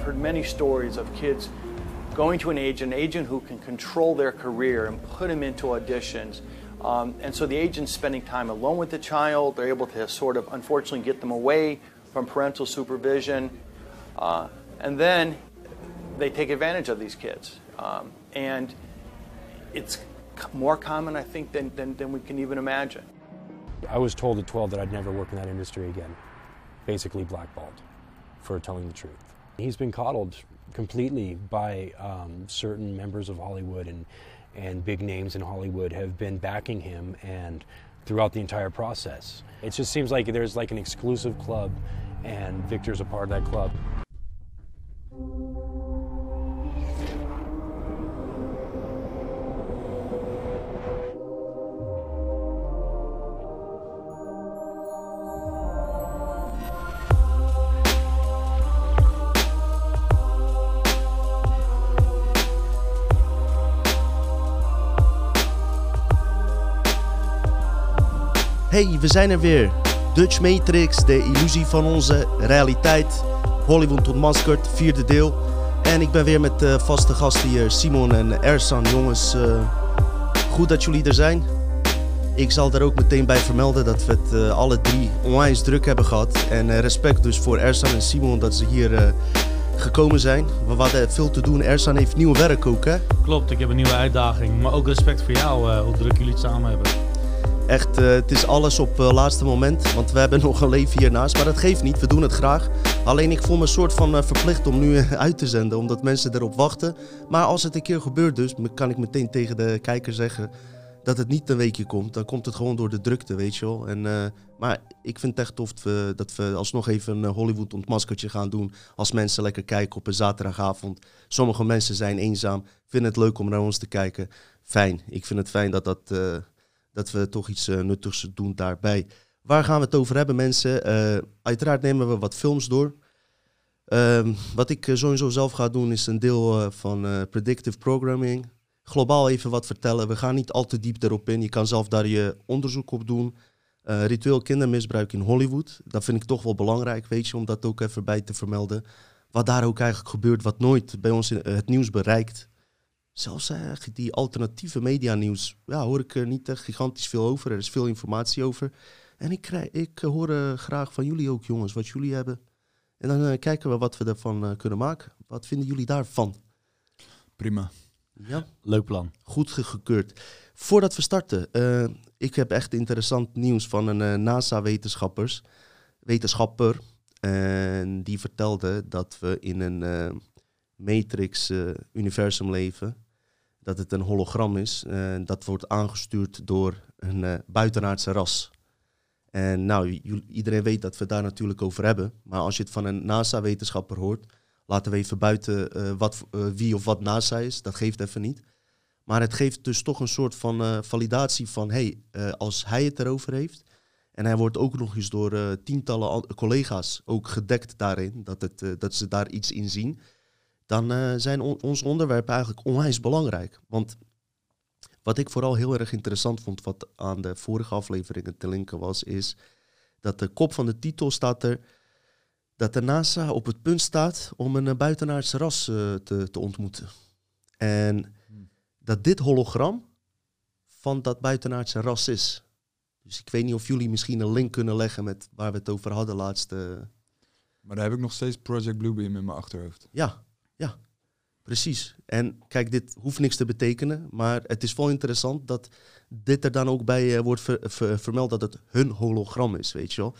I've heard many stories of kids going to an agent, an agent who can control their career and put them into auditions. Um, and so the agent's spending time alone with the child. They're able to sort of, unfortunately, get them away from parental supervision. Uh, and then they take advantage of these kids. Um, and it's more common, I think, than, than, than we can even imagine. I was told at 12 that I'd never work in that industry again. Basically, blackballed for telling the truth. He's been coddled completely by um, certain members of Hollywood and, and big names in Hollywood have been backing him and throughout the entire process. It just seems like there's like an exclusive club and Victor's a part of that club. Hey, we zijn er weer. Dutch Matrix, de illusie van onze realiteit. Hollywood ontmaskerd, vierde deel. En ik ben weer met de vaste gasten hier, Simon en Ersan. Jongens, eh, goed dat jullie er zijn. Ik zal er ook meteen bij vermelden dat we het eh, alle drie onwijs druk hebben gehad. En eh, respect dus voor Ersan en Simon dat ze hier gekomen zijn. We hadden veel te doen. Ersan heeft nieuw werk ook, hè? Klopt, ik heb een nieuwe uitdaging. Maar ook respect voor jou, hoe druk jullie het samen hebben. Echt, uh, het is alles op uh, laatste moment. Want we hebben nog een leven hiernaast. Maar dat geeft niet, we doen het graag. Alleen ik voel me een soort van uh, verplicht om nu uit te zenden. Omdat mensen erop wachten. Maar als het een keer gebeurt dus, kan ik meteen tegen de kijker zeggen... dat het niet een weekje komt. Dan komt het gewoon door de drukte, weet je wel. En, maar ik vind het echt tof dat we alsnog even een Hollywood ontmaskertje gaan doen. Als mensen lekker kijken op een zaterdagavond. Sommige mensen zijn eenzaam, vinden het leuk om naar ons te kijken. Fijn, ik vind het fijn dat dat dat we toch iets uh, nuttigs doen daarbij. Waar gaan we het over hebben, mensen? Uh, uiteraard nemen we wat films door. Uh, wat ik eh, sowieso zelf ga doen, is een deel van predictive programming. Globaal even wat vertellen. We gaan niet al te diep erop in. Je kan zelf daar je onderzoek op doen. ritueel kindermisbruik in Hollywood. Dat vind ik toch wel belangrijk, weet je, om dat ook even bij te vermelden. Wat daar ook eigenlijk gebeurt, wat nooit bij ons in het nieuws bereikt. Zelfs uh, die alternatieve media nieuws, ja, hoor ik er niet echt gigantisch veel over. Er is veel informatie over. En ik, krijg, ik hoor uh, graag van jullie ook, jongens, wat jullie hebben. En dan kijken we wat we ervan kunnen maken. Wat vinden jullie daarvan? Prima. Ja? Leuk plan. Goed gekeurd. Voordat we starten, ik heb echt interessant nieuws van een NASA-wetenschappers, wetenschapper. En die vertelde dat we in een Matrix-universum leven dat het een hologram is. Uh, dat wordt aangestuurd door een uh, buitenaardse ras. En nou, iedereen weet dat we daar natuurlijk over hebben. Maar als je het van een NASA-wetenschapper hoort, laten we even buiten uh, wat, wie of wat NASA is. Dat geeft even niet. Maar het geeft dus toch een soort van validatie van, hey, als hij het erover heeft, en hij wordt ook nog eens door tientallen collega's ook gedekt daarin, dat, het, dat ze daar iets in zien dan uh, zijn on onze onderwerpen eigenlijk onwijs belangrijk. Want wat ik vooral heel erg interessant vond, wat aan de vorige afleveringen te linken was, is dat de kop van de titel staat er dat de NASA op het punt staat om een buitenaardse ras uh, te, te ontmoeten. En dat dit hologram van dat buitenaardse ras is. Dus ik weet niet of jullie misschien een link kunnen leggen met waar we het over hadden laatste. Maar daar heb ik nog steeds Project Bluebeam in mijn achterhoofd. Ja, ja, precies. En kijk, dit hoeft niks te betekenen, maar het is wel interessant dat dit er dan ook bij uh, wordt vermeld dat het hun hologram is, weet je wel.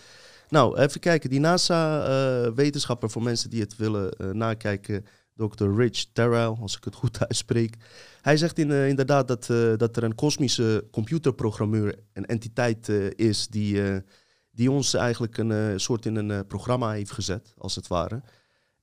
Nou, even kijken. Die NASA-wetenschapper, uh, voor mensen die het willen uh, nakijken, Dr. Rich Terrell, als ik het goed uitspreek. Hij zegt in, inderdaad dat, dat er een kosmische computerprogrammeur, een entiteit is die, die ons eigenlijk een soort in een programma heeft gezet, als het ware.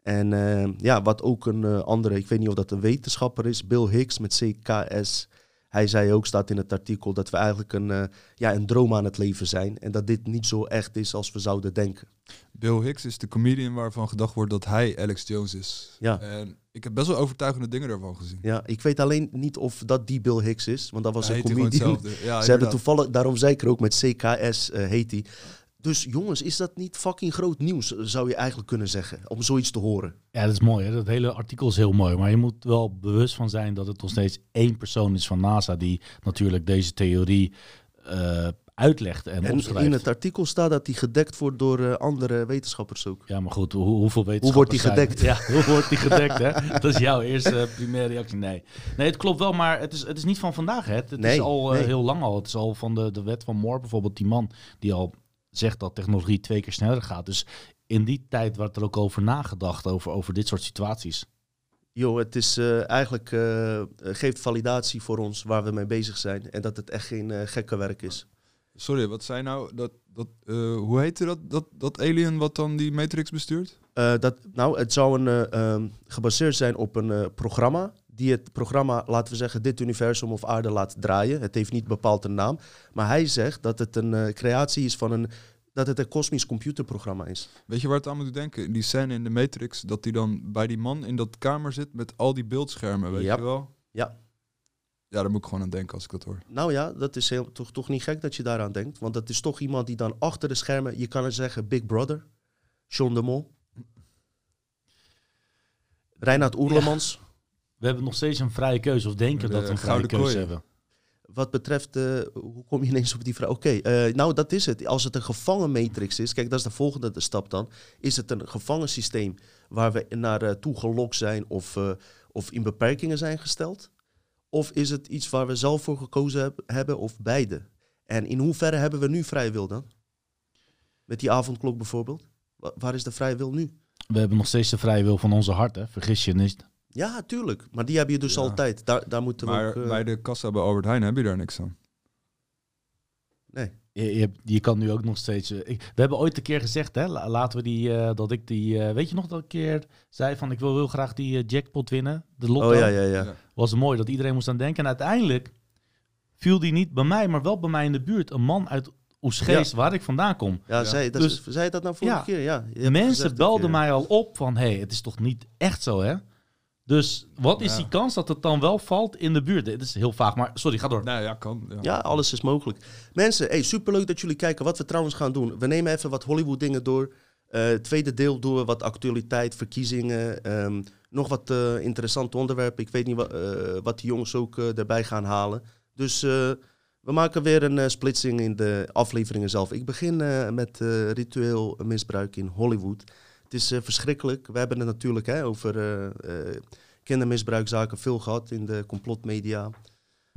En uh, ja, wat ook een uh, andere, ik weet niet of dat een wetenschapper is, Bill Hicks met CKS. Hij zei ook, staat in het artikel, dat we eigenlijk een, uh, ja, een droom aan het leven zijn. En dat dit niet zo echt is als we zouden denken. Bill Hicks is de comedian waarvan gedacht wordt dat hij Alex Jones is. Ja. En ik heb best wel overtuigende dingen daarvan gezien. Ja, ik weet alleen niet of dat die Bill Hicks is, want dat was hij een comedian. Ja, Ze hebben toevallig, daarom zei ik er ook met CKS heet hij. Dus jongens, is dat niet fucking groot nieuws, zou je eigenlijk kunnen zeggen, om zoiets te horen? Ja, dat is mooi. Hè? Dat hele artikel is heel mooi. Maar je moet wel bewust van zijn dat het nog steeds één persoon is van NASA die natuurlijk deze theorie eh, uitlegt en, En in het artikel staat dat die gedekt wordt door eh, andere wetenschappers ook. Ja, maar goed, hoe, hoeveel wetenschappers wordt die gedekt? Ja, hoe wordt die gedekt, hè? Dat is jouw eerste eh, primaire reactie. Nee. nee, het klopt wel, maar het is, het is niet van vandaag, hè? Het is Nee, al nee. heel lang al. Het is al van de, de wet van Moore bijvoorbeeld, die man die al zegt dat technologie twee keer sneller gaat. Dus in die tijd werd er ook over nagedacht, over, over dit soort situaties. Joh, het is eh, eigenlijk eh, geeft validatie voor ons waar we mee bezig zijn. En dat het echt geen eh, gekke werk is. Sorry, wat zei nou dat, dat eh, hoe heette dat, dat, dat alien wat dan die Matrix bestuurt? Eh, dat, nou, het zou een, eh, ehm, gebaseerd zijn op een programma. Die het programma, laten we zeggen, dit universum of aarde laat draaien. Het heeft niet bepaald een naam. Maar hij zegt dat het een eh, creatie is van een. Dat het een kosmisch computerprogramma is. Weet je waar het aan moet denken? Die scène in de Matrix, dat hij dan bij die man in dat kamer zit met al die beeldschermen, weet Ja. je wel? Ja. Ja, daar moet ik gewoon aan denken als ik dat hoor. Nou ja, dat is heel, toch, toch niet gek dat je daaraan denkt. Want dat is toch iemand die dan achter de schermen, je kan het zeggen, Big Brother, John de Mol, Reinhard Oerlemans. We hebben nog steeds een vrije keuze, of denken De dat we een vrije gouden keuze kooi. hebben. Wat betreft, eh, hoe kom je ineens op die vraag? Oké, eh, nou dat is het. Als het een gevangen matrix is, kijk, dat is de volgende stap dan. Is het een gevangen systeem waar we naar eh, toe gelokt zijn of, eh, of in beperkingen zijn gesteld? Of is het iets waar we zelf voor gekozen heb- hebben of beide? En in hoeverre hebben we nu vrije wil dan? Met die avondklok bijvoorbeeld? Wa- waar is de vrije wil nu? We hebben nog steeds de vrije wil van onze hart, hè? Vergis je niet. Ja, tuurlijk. Maar die heb je dus Ja. altijd. Daar, daar moeten we Maar ook... eh, bij de kassa bij Albert Heijn heb je daar niks aan. Nee. Je, je, je kan nu ook nog steeds. eh, ik- we hebben ooit een keer gezegd, hè, la- laten we die, eh, dat ik die, eh, weet je nog dat ik een keer zei van ik wil heel graag die jackpot winnen, de lotto. Oh ja, ja, ja. Was mooi dat iedereen moest aan denken. En uiteindelijk viel die niet bij mij, maar wel bij mij in de buurt. Een man uit Oesgeest, waar ik vandaan kom. Ja, Ja. Zei, dat, Dus- zei je dat nou vorige Ja. keer? Ja. Mensen belden keer. mij al op van, hé, hey, het is toch niet echt zo, hè? Dus wat is Ja. die kans dat het dan wel valt in de buurt? Dit is heel vaag, maar sorry, ga door. Nou ja, kan. Ja. Ja, alles is mogelijk. Mensen, hey, superleuk dat jullie kijken. Wat we trouwens gaan doen. We nemen even wat Hollywood dingen door. Eh, het tweede deel doen we wat actualiteit, verkiezingen. ehm, nog wat eh, interessante onderwerpen. Ik weet niet wa- eh, wat die jongens ook erbij gaan halen. Dus eh, we maken weer een eh, splitsing in de afleveringen zelf. Ik begin eh, met eh, ritueel misbruik in Hollywood. Het is eh, verschrikkelijk. We hebben het natuurlijk hè, over eh, eh, kindermisbruikzaken veel gehad in de complotmedia.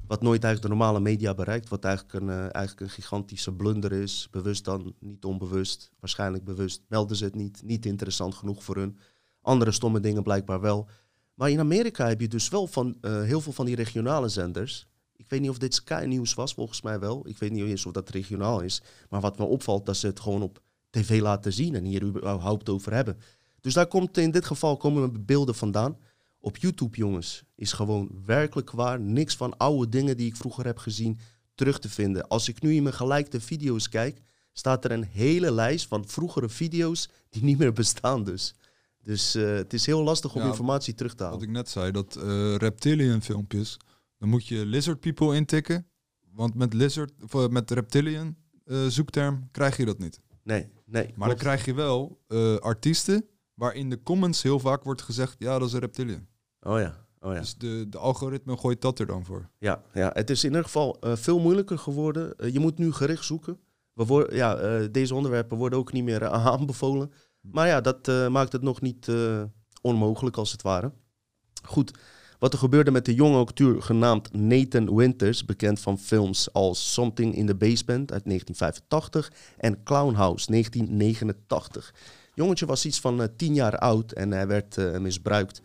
Wat nooit eigenlijk de normale media bereikt. Wat eigenlijk een, eigenlijk een gigantische blunder is. Bewust dan, niet onbewust. Waarschijnlijk bewust. Melden ze het niet. Niet interessant genoeg voor hun. Andere stomme dingen blijkbaar wel. Maar in Amerika heb je dus wel van heel veel van die regionale zenders. Ik weet niet of dit Sky News was, volgens mij wel. Ik weet niet eens of dat regionaal is. Maar wat me opvalt, dat ze het gewoon op tv laten zien en hier überhaupt over hebben. Dus daar komt in dit geval komen beelden vandaan. Op YouTube, jongens, is gewoon werkelijk waar niks van oude dingen die ik vroeger heb gezien terug te vinden. Als ik nu in mijn gelijkte video's kijk, staat er een hele lijst van vroegere video's die niet meer bestaan dus. Dus eh, het is heel lastig om Ja, informatie terug te Wat halen. ik net zei, dat eh, reptilian filmpjes, dan moet je lizard people intikken. Want met lizard, of, met reptilian eh, zoekterm krijg je dat niet. Nee, nee. Maar dan krijg je wel eh, artiesten waar in de comments heel vaak wordt gezegd, ja, dat is een reptilian. Oh ja, oh ja. Dus de, de algoritme gooit dat er dan voor. Ja, ja, het is in ieder geval eh, veel moeilijker geworden. Eh, je moet nu gericht zoeken. We worden, ja, deze onderwerpen worden ook niet meer aanbevolen. Maar ja, dat maakt het nog niet onmogelijk als het ware. Goed, wat er gebeurde met de jonge acteur genaamd Nathan Winters, bekend van films als Something in the Basement uit 1985 en Clown House 1989. Jongetje was iets van eh, 10 jaar oud en hij werd eh, misbruikt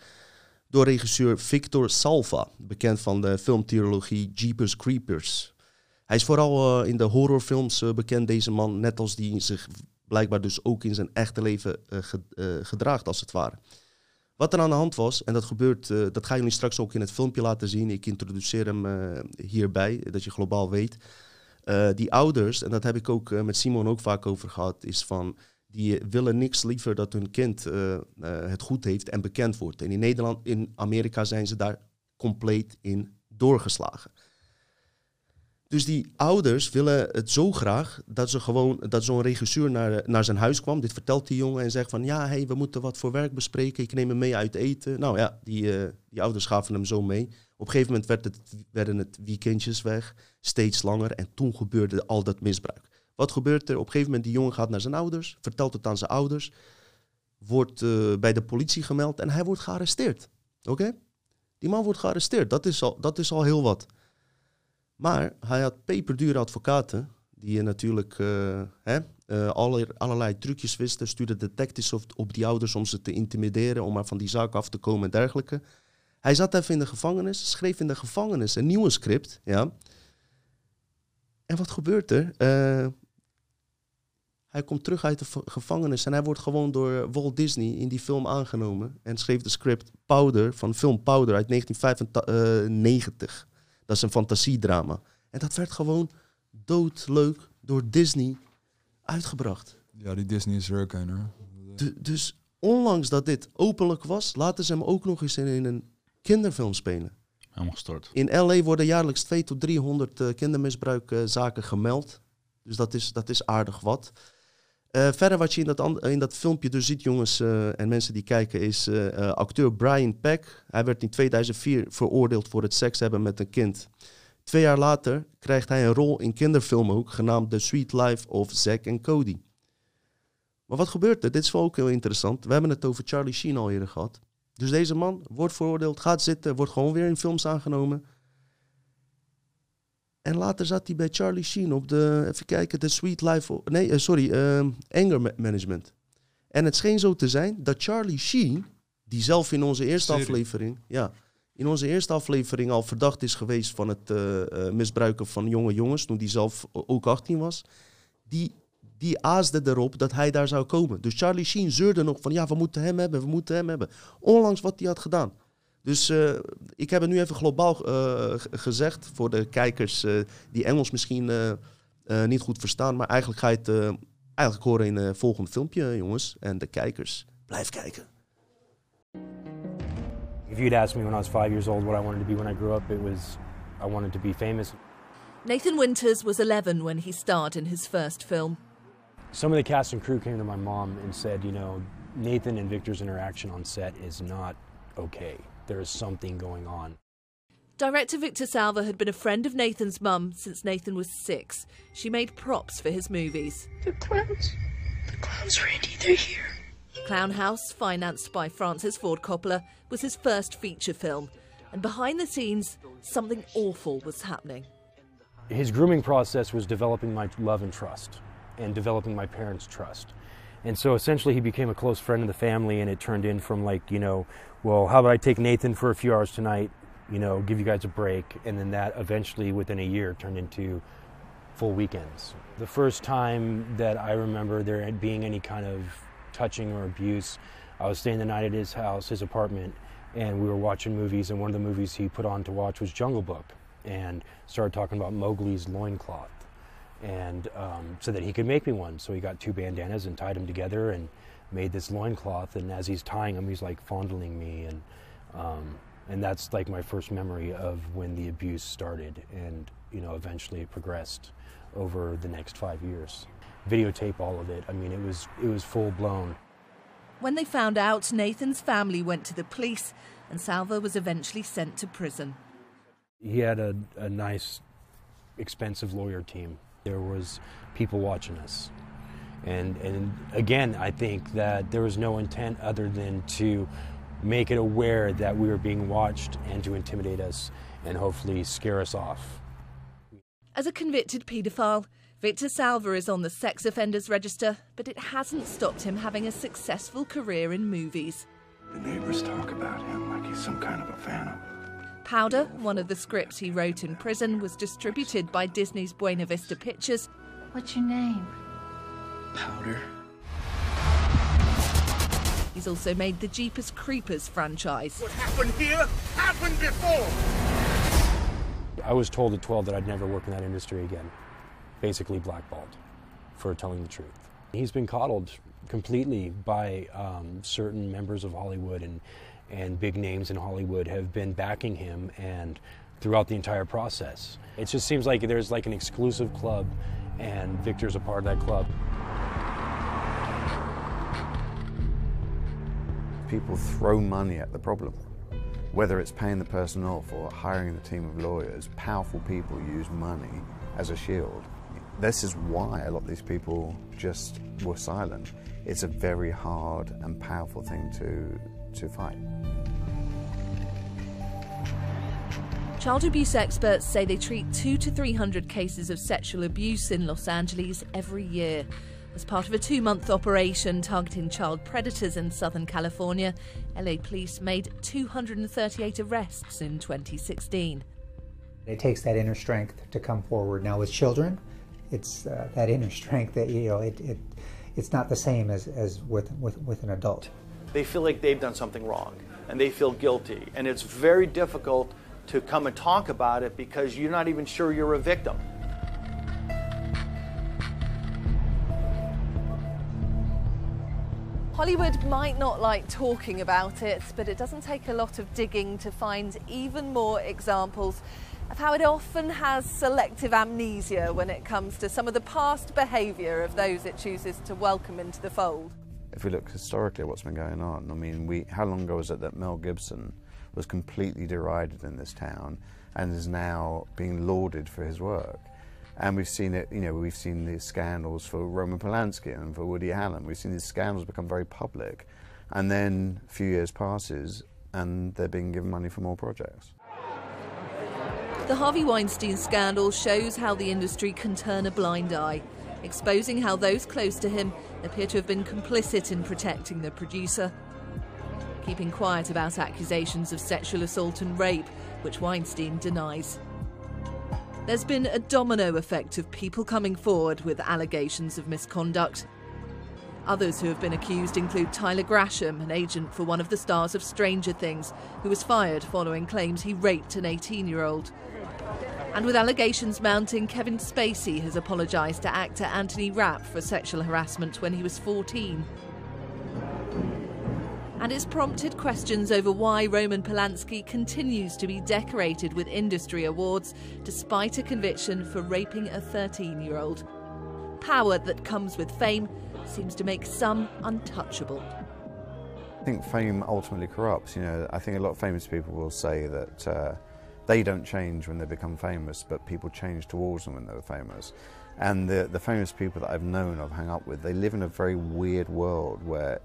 door regisseur Victor Salva, bekend van de filmtrilogie Jeepers Creepers. Hij is vooral eh, in de horrorfilms bekend, deze man, net als die zich blijkbaar dus ook in zijn echte leven ge- gedraagt, als het ware. Wat er aan de hand was, en dat gebeurt, eh, dat gaan jullie straks ook in het filmpje laten zien. Ik introduceer hem eh, hierbij, dat je globaal weet. Eh, die ouders, en dat heb ik ook met Simon ook vaak over gehad, is van die willen niks liever dat hun kind het goed heeft en bekend wordt. En in Nederland, in Amerika zijn ze daar compleet in doorgeslagen. Dus die ouders willen het zo graag dat ze gewoon dat zo'n regisseur naar, naar zijn huis kwam. Dit vertelt die jongen en zegt van ja, hey, we moeten wat voor werk bespreken. Ik neem hem mee uit eten. Nou ja, die, uh, die ouders gaven hem zo mee. Op een gegeven moment werd het, werden het weekendjes weg, steeds langer. En toen gebeurde al dat misbruik. Wat gebeurt er? Op een gegeven moment die jongen gaat naar zijn ouders, vertelt het aan zijn ouders, wordt uh, bij de politie gemeld en hij wordt gearresteerd. Oké? Die man wordt gearresteerd. Dat is al, dat is al heel wat. Maar hij had peperdure advocaten, die natuurlijk uh, hè, uh, allerlei trucjes wisten. Stuurde detectives op, op die ouders om ze te intimideren, om maar van die zaak af te komen en dergelijke. Hij zat even in de gevangenis, schreef in de gevangenis een nieuwe script. Ja. En wat gebeurt er? Uh, hij komt terug uit de gevangenis en hij wordt gewoon door Walt Disney in die film aangenomen. En schreef de script Powder van film Powder uit 1995. Dat is een fantasiedrama. En dat werd gewoon doodleuk door Disney uitgebracht. Ja, die Disney is er hoor. dus ondanks dat dit openlijk was, laten ze hem ook nog eens in, een kinderfilm spelen. Helemaal gestort. In LA worden jaarlijks 2 tot 300 uh, kindermisbruikzaken gemeld. Dus dat is, dat is aardig wat. Uh, verder wat je in dat, in dat filmpje dus ziet, jongens uh, en mensen die kijken, is uh, acteur Brian Peck. Hij werd in 2004 veroordeeld voor het seks hebben met een kind. Twee jaar later krijgt hij een rol in kinderfilm ook, genaamd The Sweet Life of Zack and Cody. Maar wat gebeurt er? Dit is wel ook heel interessant. We hebben het over Charlie Sheen al eerder gehad. Dus deze man wordt veroordeeld, gaat zitten, wordt gewoon weer in films aangenomen. En later zat hij bij Charlie Sheen op de, even kijken, de Sweet Life, nee, uh, sorry, uh, Anger Management. En het scheen zo te zijn dat Charlie Sheen, die zelf in onze eerste Serie. aflevering, ja, in onze eerste aflevering al verdacht is geweest van het uh, misbruiken van jonge jongens, toen hij zelf ook 18 was, die, die aasde erop dat hij daar zou komen. Dus Charlie Sheen zeurde nog van, ja, we moeten hem hebben, we moeten hem hebben. Onlangs wat hij had gedaan. Dus uh, ik heb het nu even globaal uh, gezegd voor de kijkers uh, die Engels misschien niet goed verstaan. Maar eigenlijk ga je het eigenlijk horen in het volgende filmpje, jongens. En de kijkers, blijf kijken. If you'd asked me when I was five years old what I wanted to be when I grew up, it was I wanted to be famous. Nathan Winters was 11 when he starred in his first film. Some of the cast and crew came to my mom and said, you know, Nathan and Victor's interaction on set is not okay. There is something going on. Director Victor Salva had been a friend of Nathan's mum since Nathan was six. She made props for his movies. The clowns. The clowns, Randy, they're here. Clown House, financed by Francis Ford Coppola, was his first feature film. And behind the scenes, something awful was happening. His grooming process was developing my love and trust, and developing my parents' trust. And so essentially, he became a close friend of the family, and it turned in from like, you know, well, how about I take Nathan for a few hours tonight, you know, give you guys a break, and then that eventually, within a year, turned into full weekends. The first time that I remember there being any kind of touching or abuse, I was staying the night at his house, his apartment, and we were watching movies, and one of the movies he put on to watch was Jungle Book, and started talking about Mowgli's loincloth and um, so that he could make me one. So he got two bandanas and tied them together and made this loincloth. And as he's tying them, he's like fondling me, and um, and that's like my first memory of when the abuse started, and you know eventually it progressed over the next five years. Videotape all of it. I mean, it was it was full blown. When they found out, Nathan's family went to the police, and Salva was eventually sent to prison. He had a, a nice, expensive lawyer team there was people watching us. And, and again, I think that there was no intent other than to make it aware that we were being watched and to intimidate us and hopefully scare us off. As a convicted paedophile, Victor Salva is on the sex offenders register, but it hasn't stopped him having a successful career in movies. The neighbors talk about him like he's some kind of a phantom. Powder, one of the scripts he wrote in prison, was distributed by Disney's Buena Vista Pictures. What's your name? Powder. He's also made the Jeepers Creepers franchise. What happened here happened before! I was told at 12 that I'd never work in that industry again. Basically blackballed for telling the truth. He's been coddled completely by um, certain members of Hollywood and and big names in Hollywood have been backing him and throughout the entire process. It just seems like there's like an exclusive club, and Victor's a part of that club. People throw money at the problem. Whether it's paying the person off or hiring the team of lawyers, powerful people use money as a shield. This is why a lot of these people just were silent. It's a very hard and powerful thing to, to fight. Child abuse experts say they treat two to 300 cases of sexual abuse in Los Angeles every year. As part of a two month operation targeting child predators in Southern California, LA police made 238 arrests in 2016. It takes that inner strength to come forward. Now, with children, it's uh, that inner strength that, you know, it, it, it's not the same as, as with, with, with an adult. They feel like they've done something wrong and they feel guilty. And it's very difficult to come and talk about it because you're not even sure you're a victim. Hollywood might not like talking about it, but it doesn't take a lot of digging to find even more examples of how it often has selective amnesia when it comes to some of the past behaviour of those it chooses to welcome into the fold. If we look historically at what's been going on, I mean, we, how long ago was it that Mel Gibson was completely derided in this town and is now being lauded for his work? And we've seen it, you know, we've seen these scandals for Roman Polanski and for Woody Allen. We've seen these scandals become very public. And then a few years passes and they're being given money for more projects. The Harvey Weinstein scandal shows how the industry can turn a blind eye, exposing how those close to him appear to have been complicit in protecting the producer. Keeping quiet about accusations of sexual assault and rape, which Weinstein denies. There's been a domino effect of people coming forward with allegations of misconduct. Others who have been accused include Tyler Grasham, an agent for one of the stars of Stranger Things, who was fired following claims he raped an 18 year old. And with allegations mounting, Kevin Spacey has apologised to actor Anthony Rapp for sexual harassment when he was 14. And it's prompted questions over why Roman Polanski continues to be decorated with industry awards despite a conviction for raping a 13 year old. Power that comes with fame seems to make some untouchable. I think fame ultimately corrupts. You know, I think a lot of famous people will say that uh, they don't change when they become famous, but people change towards them when they're famous. And the, the famous people that I've known, I've hung up with, they live in a very weird world where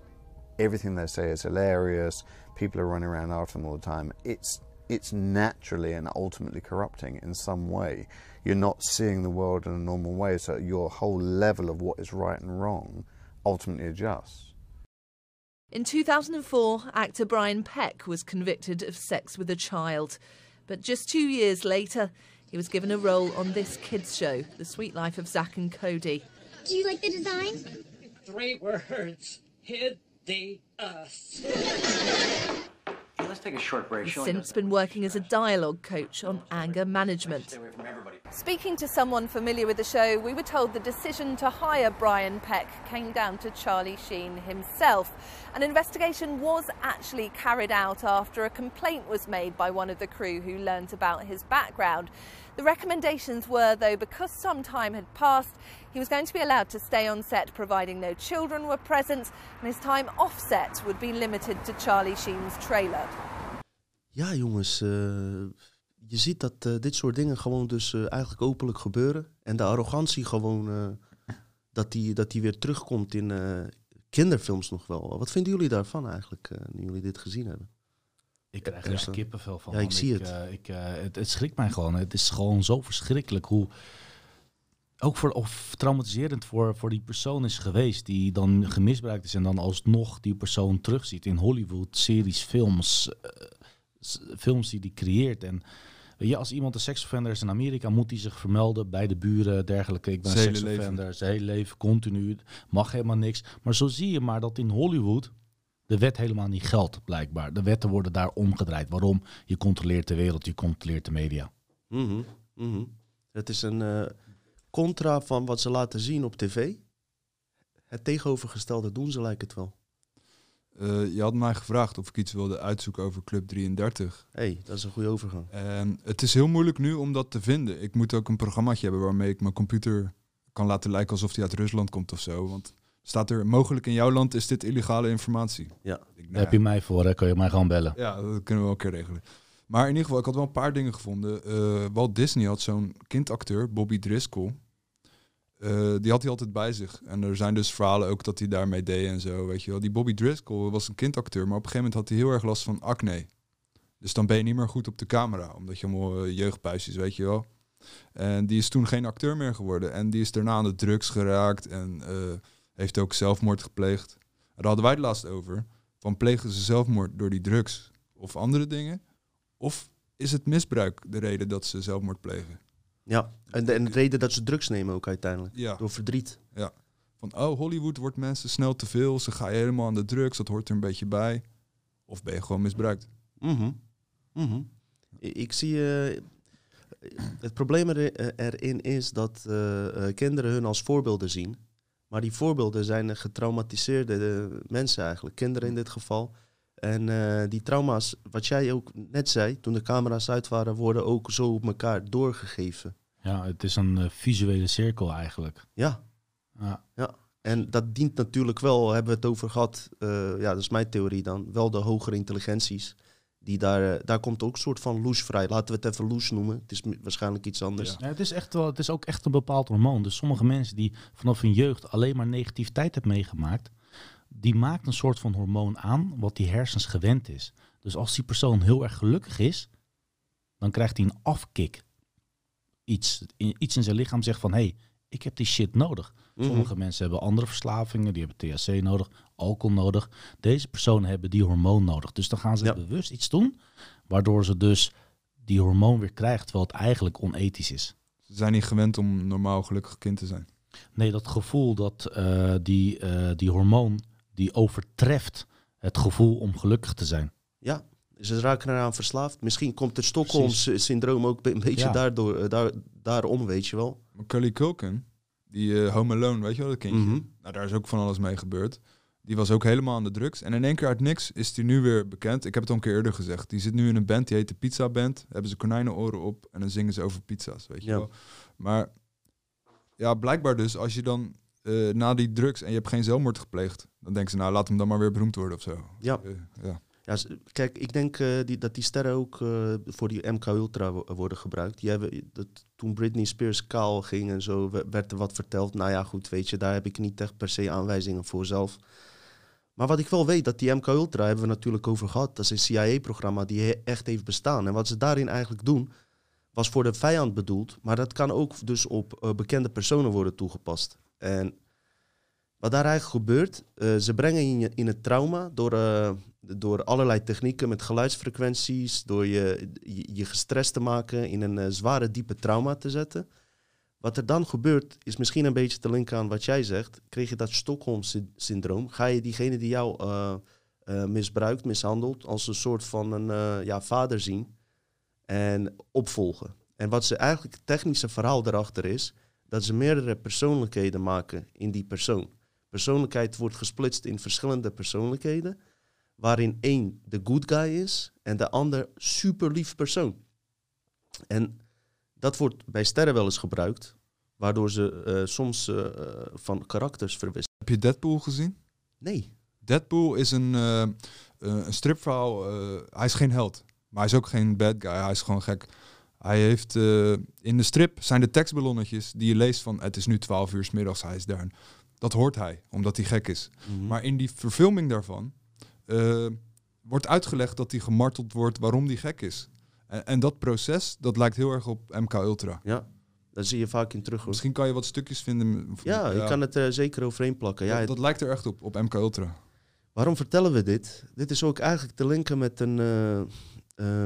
everything they say is hilarious. People are running around after them all the time. It's it's naturally and ultimately corrupting in some way. You're not seeing the world in a normal way, so your whole level of what is right and wrong ultimately adjusts. In 2004, actor Brian Peck was convicted of sex with a child. But just two years later, he was given a role on this kids' show, The Sweet Life of Zach and Cody. Do you like the design? Three words. Hid the us. Let's take a short break. He's since been working as a dialogue coach on anger management. Speaking to someone familiar with the show, we were told the decision to hire Brian Peck came down to Charlie Sheen himself. An investigation was actually carried out after a complaint was made by one of the crew who learnt about his background. The recommendations were, though, because some time had passed, he was going to be allowed to stay on set providing no children were present, and his time off set would be limited to Charlie Sheen's trailer. Ja, jongens, eh, je ziet dat eh, dit soort dingen gewoon dus eh, eigenlijk openlijk gebeuren. En de arrogantie gewoon, dat, die, dat die weer terugkomt in kinderfilms nog wel. Wat vinden jullie daarvan eigenlijk, nu jullie dit gezien hebben? Ik krijg er echt dan- kippenvel van. Ja, ik zie het. eh, ik, eh, het. Het schrikt mij gewoon. Het is gewoon zo verschrikkelijk hoe... Ook voor, of traumatiserend voor, voor die persoon is geweest die dan gemisbruikt is en dan alsnog die persoon terugziet in Hollywood, series, films, eh, films die die creëert. En weet je, als iemand een seksoffender is in Amerika, moet hij zich vermelden bij de buren, dergelijke. Ik ben een seksoffender, zijn hele leven, continu, mag helemaal niks. Maar zo zie je maar dat in Hollywood de wet helemaal niet geldt, blijkbaar. De wetten worden daar omgedraaid. Waarom? Je controleert de wereld, je controleert de media. Mhm, mhm. Het is een eh, contra van wat ze laten zien op tv. Het tegenovergestelde doen ze, lijkt het wel. Eh, je had mij gevraagd of ik iets wilde uitzoeken over Club 33. hey, dat is een goede overgang. En het is heel moeilijk nu om dat te vinden. Ik moet ook een programmaatje hebben waarmee ik mijn computer kan laten lijken alsof die uit Rusland komt of zo. Want staat er mogelijk in jouw land is dit illegale informatie. Ja. Ik, nou Daar heb je mij voor, hè? kun je mij gewoon bellen. Ja, dat kunnen we wel een keer regelen. Maar in ieder geval, ik had wel een paar dingen gevonden. Eh, Walt Disney had zo'n kindacteur, Bobby Driscoll. Eh, die had hij altijd bij zich. En er zijn dus verhalen ook dat hij daarmee deed en zo, weet je wel. Die Bobby Driscoll was een kindacteur, maar op een gegeven moment had hij heel erg last van acne. Dus dan ben je niet meer goed op de camera, omdat je allemaal uh, jeugdpuisjes, weet je wel. En die is toen geen acteur meer geworden. En die is daarna aan de drugs geraakt en uh, heeft ook zelfmoord gepleegd. Daar hadden wij het laatst over. Van plegen ze zelfmoord door die drugs of andere dingen? Of is het misbruik de reden dat ze zelfmoord plegen? Ja, en de, en de reden dat ze drugs nemen ook uiteindelijk. Ja. Door verdriet. Ja. Van, oh, Hollywood wordt mensen snel te veel. Ze gaan helemaal aan de drugs. Dat hoort er een beetje bij. Of ben je gewoon misbruikt? Mm -hmm. Mm. Ik zie... Uh, het probleem er, eh, erin is dat uh, kinderen hun als voorbeelden zien. Maar die voorbeelden zijn getraumatiseerde mensen eigenlijk. Kinderen in dit geval. En uh, die trauma's, wat jij ook net zei, toen de camera's uit waren, worden ook zo op elkaar doorgegeven. Ja, het is een uh, visuele cirkel eigenlijk. Ja. ja. ja. En dat dient natuurlijk wel, hebben we het over gehad, uh, ja, dat is mijn theorie dan, wel de hogere intelligenties. Die daar, daar komt ook een soort van loes vrij. Laten we het even loes noemen. Het is waarschijnlijk iets anders. Ja. Ja, het, is echt wel, het is ook echt een bepaald hormoon. Dus sommige mensen die vanaf hun jeugd alleen maar negativiteit hebben meegemaakt, die maakt een soort van hormoon aan wat die hersens gewend is. Dus als die persoon heel erg gelukkig is, dan krijgt hij een afkick. Iets, iets in zijn lichaam zegt van, hé, hey, ik heb die shit nodig. Mm-hmm. Sommige mensen hebben andere verslavingen, die hebben THC nodig, alcohol nodig. Deze personen hebben die hormoon nodig. Dus dan gaan ze ja. bewust iets doen, waardoor ze dus die hormoon weer krijgt, terwijl het eigenlijk onethisch is. Ze zijn niet gewend om normaal gelukkig kind te zijn. Nee, dat gevoel dat uh, die, uh, die hormoon die overtreft het gevoel om gelukkig te zijn. Ja, ze raken eraan verslaafd. Misschien komt het Stockholm-syndroom ook een beetje ja. daardoor, daar, daarom, weet je wel. Macaulay Culkin, die uh, Home Alone, weet je wel, dat kindje? Mm-hmm. Nou, daar is ook van alles mee gebeurd. Die was ook helemaal aan de drugs. En in één keer uit niks is hij nu weer bekend. Ik heb het al een keer eerder gezegd. Die zit nu in een band, die heet de Pizza Band. Hebben ze konijnenoren op en dan zingen ze over pizza's, weet je ja. wel. Maar ja, blijkbaar dus, als je dan uh, na die drugs en je hebt geen zelfmoord gepleegd, dan denken ze, nou, laat hem dan maar weer beroemd worden of zo. Ja. Uh, ja. ja. kijk, ik denk uh, die, dat die sterren ook voor die MK Ultra worden gebruikt. Die hebben, dat, toen Britney Spears kaal ging en zo, werd er wat verteld. Nou ja, goed, weet je, daar heb ik niet echt per se aanwijzingen voor zelf. Maar wat ik wel weet, dat die MK Ultra hebben we natuurlijk over gehad. Dat is een CIA-programma die echt heeft bestaan. En wat ze daarin eigenlijk doen, was voor de vijand bedoeld. Maar dat kan ook dus op bekende personen worden toegepast. En wat daar eigenlijk gebeurt, uh, ze brengen je in het trauma door, uh, door allerlei technieken met geluidsfrequenties, door je, je, je gestrest te maken, in een zware, diepe trauma te zetten. Wat er dan gebeurt, is misschien een beetje te linken aan wat jij zegt. Kreeg je dat Stockholm-syndroom, ga je diegene die jou misbruikt, mishandelt, als een soort van een ja, vader zien en opvolgen. En wat ze eigenlijk, het technische verhaal erachter is, dat ze meerdere persoonlijkheden maken in die persoon. Persoonlijkheid wordt gesplitst in verschillende persoonlijkheden, waarin één de good guy is en de ander super lief persoon. En dat wordt bij sterren wel eens gebruikt, waardoor ze uh, soms uh, van karakters verwisselen. Heb je Deadpool gezien? Nee. Deadpool is een, uh, een stripverhaal. hij is geen held, maar hij is ook geen bad guy. Hij is gewoon gek. Hij heeft in de strip zijn de tekstballonnetjes die je leest van het is nu 12 uur s middags, hij is daar. Dat hoort hij, omdat hij gek is. Mhm. Maar in die verfilming daarvan wordt uitgelegd dat hij gemarteld wordt waarom hij gek is. En, en, dat proces, dat lijkt heel erg op MK Ultra. Ja, daar zie je vaak in terug. Hoor. Misschien kan je wat stukjes vinden. Ja, ja. je kan het er zeker overheen plakken. Dat, ja, dat lijkt er echt op, op MK Ultra. Waarom vertellen we dit? Dit is ook eigenlijk te linken met een... Uh,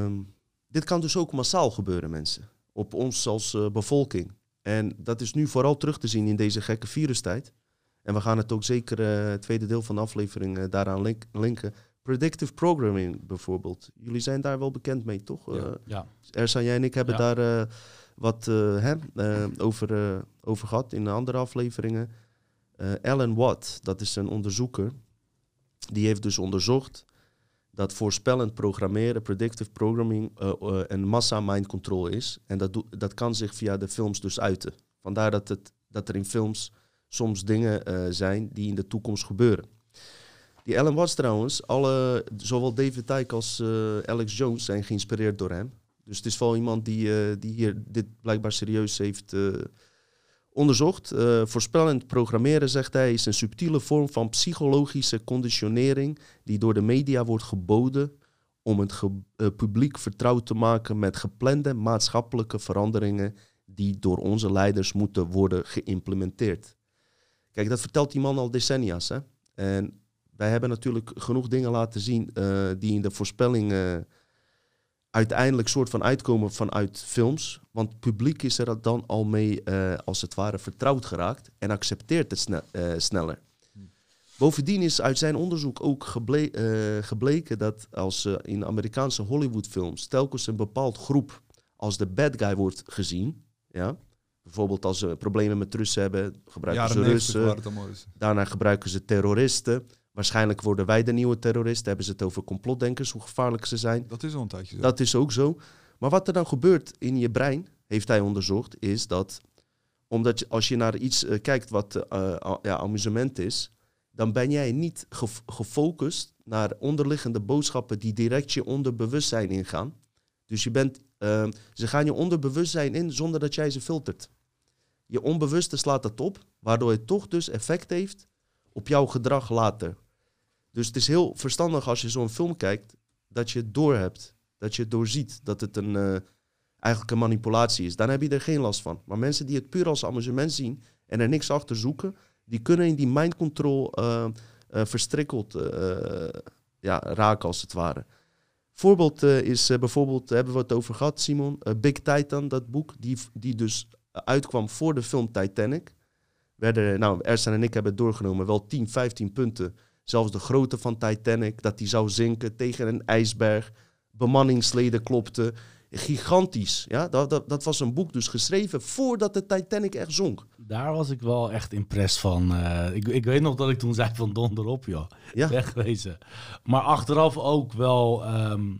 um, dit kan dus ook massaal gebeuren, mensen. Op ons als uh, bevolking. En dat is nu vooral terug te zien in deze gekke virustijd. En we gaan het ook zeker uh, het tweede deel van de aflevering uh, daaraan link linken. Predictive programming bijvoorbeeld. Jullie zijn daar wel bekend mee, toch? Ja. ja. Ersan, jij en ik hebben ja. daar wat hè, over, over gehad in andere afleveringen. Alan Watt, dat is een onderzoeker. die heeft dus onderzocht dat voorspellend programmeren, predictive programming, eh, eh, een massa mind control is. En dat, dat kan zich via de films dus uiten. Vandaar dat, het, dat er in films soms dingen eh, zijn die in de toekomst gebeuren. Die Alan Watts trouwens, alle, zowel David Icke als eh, Alex Jones zijn geïnspireerd door hem. Dus het is wel iemand die, eh, die hier dit blijkbaar serieus heeft eh, onderzocht. Voorspellend programmeren, zegt hij, is een subtiele vorm van psychologische conditionering die door de media wordt geboden om het publiek vertrouwd te maken met geplande maatschappelijke veranderingen die door onze leiders moeten worden geïmplementeerd. Kijk, dat vertelt die man al decennia's. Hè? En wij hebben natuurlijk genoeg dingen laten zien eh, die in de voorspelling eh, uiteindelijk soort van uitkomen vanuit films. Want het publiek is er dan al mee, eh, als het ware, vertrouwd geraakt en accepteert het sne- sneller. Bovendien is uit zijn onderzoek ook geble- gebleken dat als in Amerikaanse Hollywoodfilms telkens een bepaald groep als de bad guy wordt gezien, ja, bijvoorbeeld als ze problemen met Russen hebben, gebruiken ze 90 Russen, waren het allemaal Russen. daarna gebruiken ze terroristen. Waarschijnlijk worden wij de nieuwe terroristen. Hebben ze het over complotdenkers, hoe gevaarlijk ze zijn. Dat is al een tijdje zo. Dat is ook zo. Maar wat er dan gebeurt in je brein, heeft hij onderzocht, is dat omdat je, als je naar iets eh, kijkt wat eh, ja, amusement is, dan ben jij niet gef- gefocust naar onderliggende boodschappen die direct je onderbewustzijn ingaan. Dus je bent, eh, ze gaan je onderbewustzijn in zonder dat jij ze filtert. Je onbewuste slaat dat op, waardoor het toch dus effect heeft op jouw gedrag later. Dus het is heel verstandig als je zo'n film kijkt, dat je het doorhebt. Dat je het doorziet, dat het een, eh, eigenlijk een manipulatie is. Dan heb je er geen last van. Maar mensen die het puur als amusement zien en er niks achter zoeken, die kunnen in die mind control eh, eh, verstrikkeld ja, raken, als het ware. Voorbeeld is bijvoorbeeld, hebben we het over gehad, Simon, Big Titan, dat boek, die, die dus uitkwam voor de film Titanic. Werden, nou, Ersan en ik hebben het doorgenomen, wel 10, 15 punten. Zelfs de grootte van Titanic, dat die zou zinken tegen een ijsberg. Bemanningsleden klopten. Gigantisch. Ja? Dat, dat, dat was een boek dus geschreven voordat de Titanic echt zonk. Daar was ik wel echt impress van. Eh, ik, ik weet nog dat ik toen zei van donder op, joh. Ja. Wegwezen. Maar achteraf ook wel... ehm,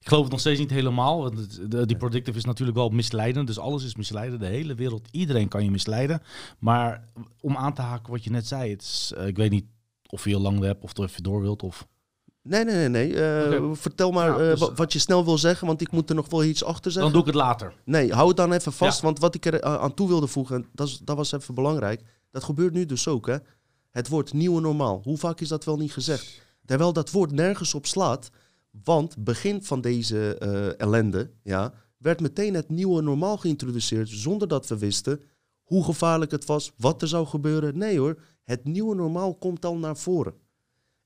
ik geloof het nog steeds niet helemaal. Want die predictive is natuurlijk wel misleidend. Dus alles is misleidend. De hele wereld, iedereen kan je misleiden. Maar om aan te haken wat je net zei. Het is, eh, ik weet niet of je heel lang hebt of het even door wilt. Of... Nee, nee, nee. nee. Eh. Vertel maar Ja, eh, dus- wa- wat je snel wil zeggen, want ik moet er nog wel iets achter zeggen. Dan doe ik het later. Nee, hou het dan even vast, Ja. want wat ik er eh, aan toe wilde voegen, en dat, is, dat was even belangrijk. Dat gebeurt nu dus ook, hè. Het woord nieuwe normaal. Hoe vaak is dat wel niet gezegd? Terwijl dat woord nergens op slaat, want begin van deze eh, ellende, ja, werd meteen het nieuwe normaal geïntroduceerd, zonder dat we wisten hoe gevaarlijk het was, wat er zou gebeuren. Nee hoor, het nieuwe normaal komt al naar voren.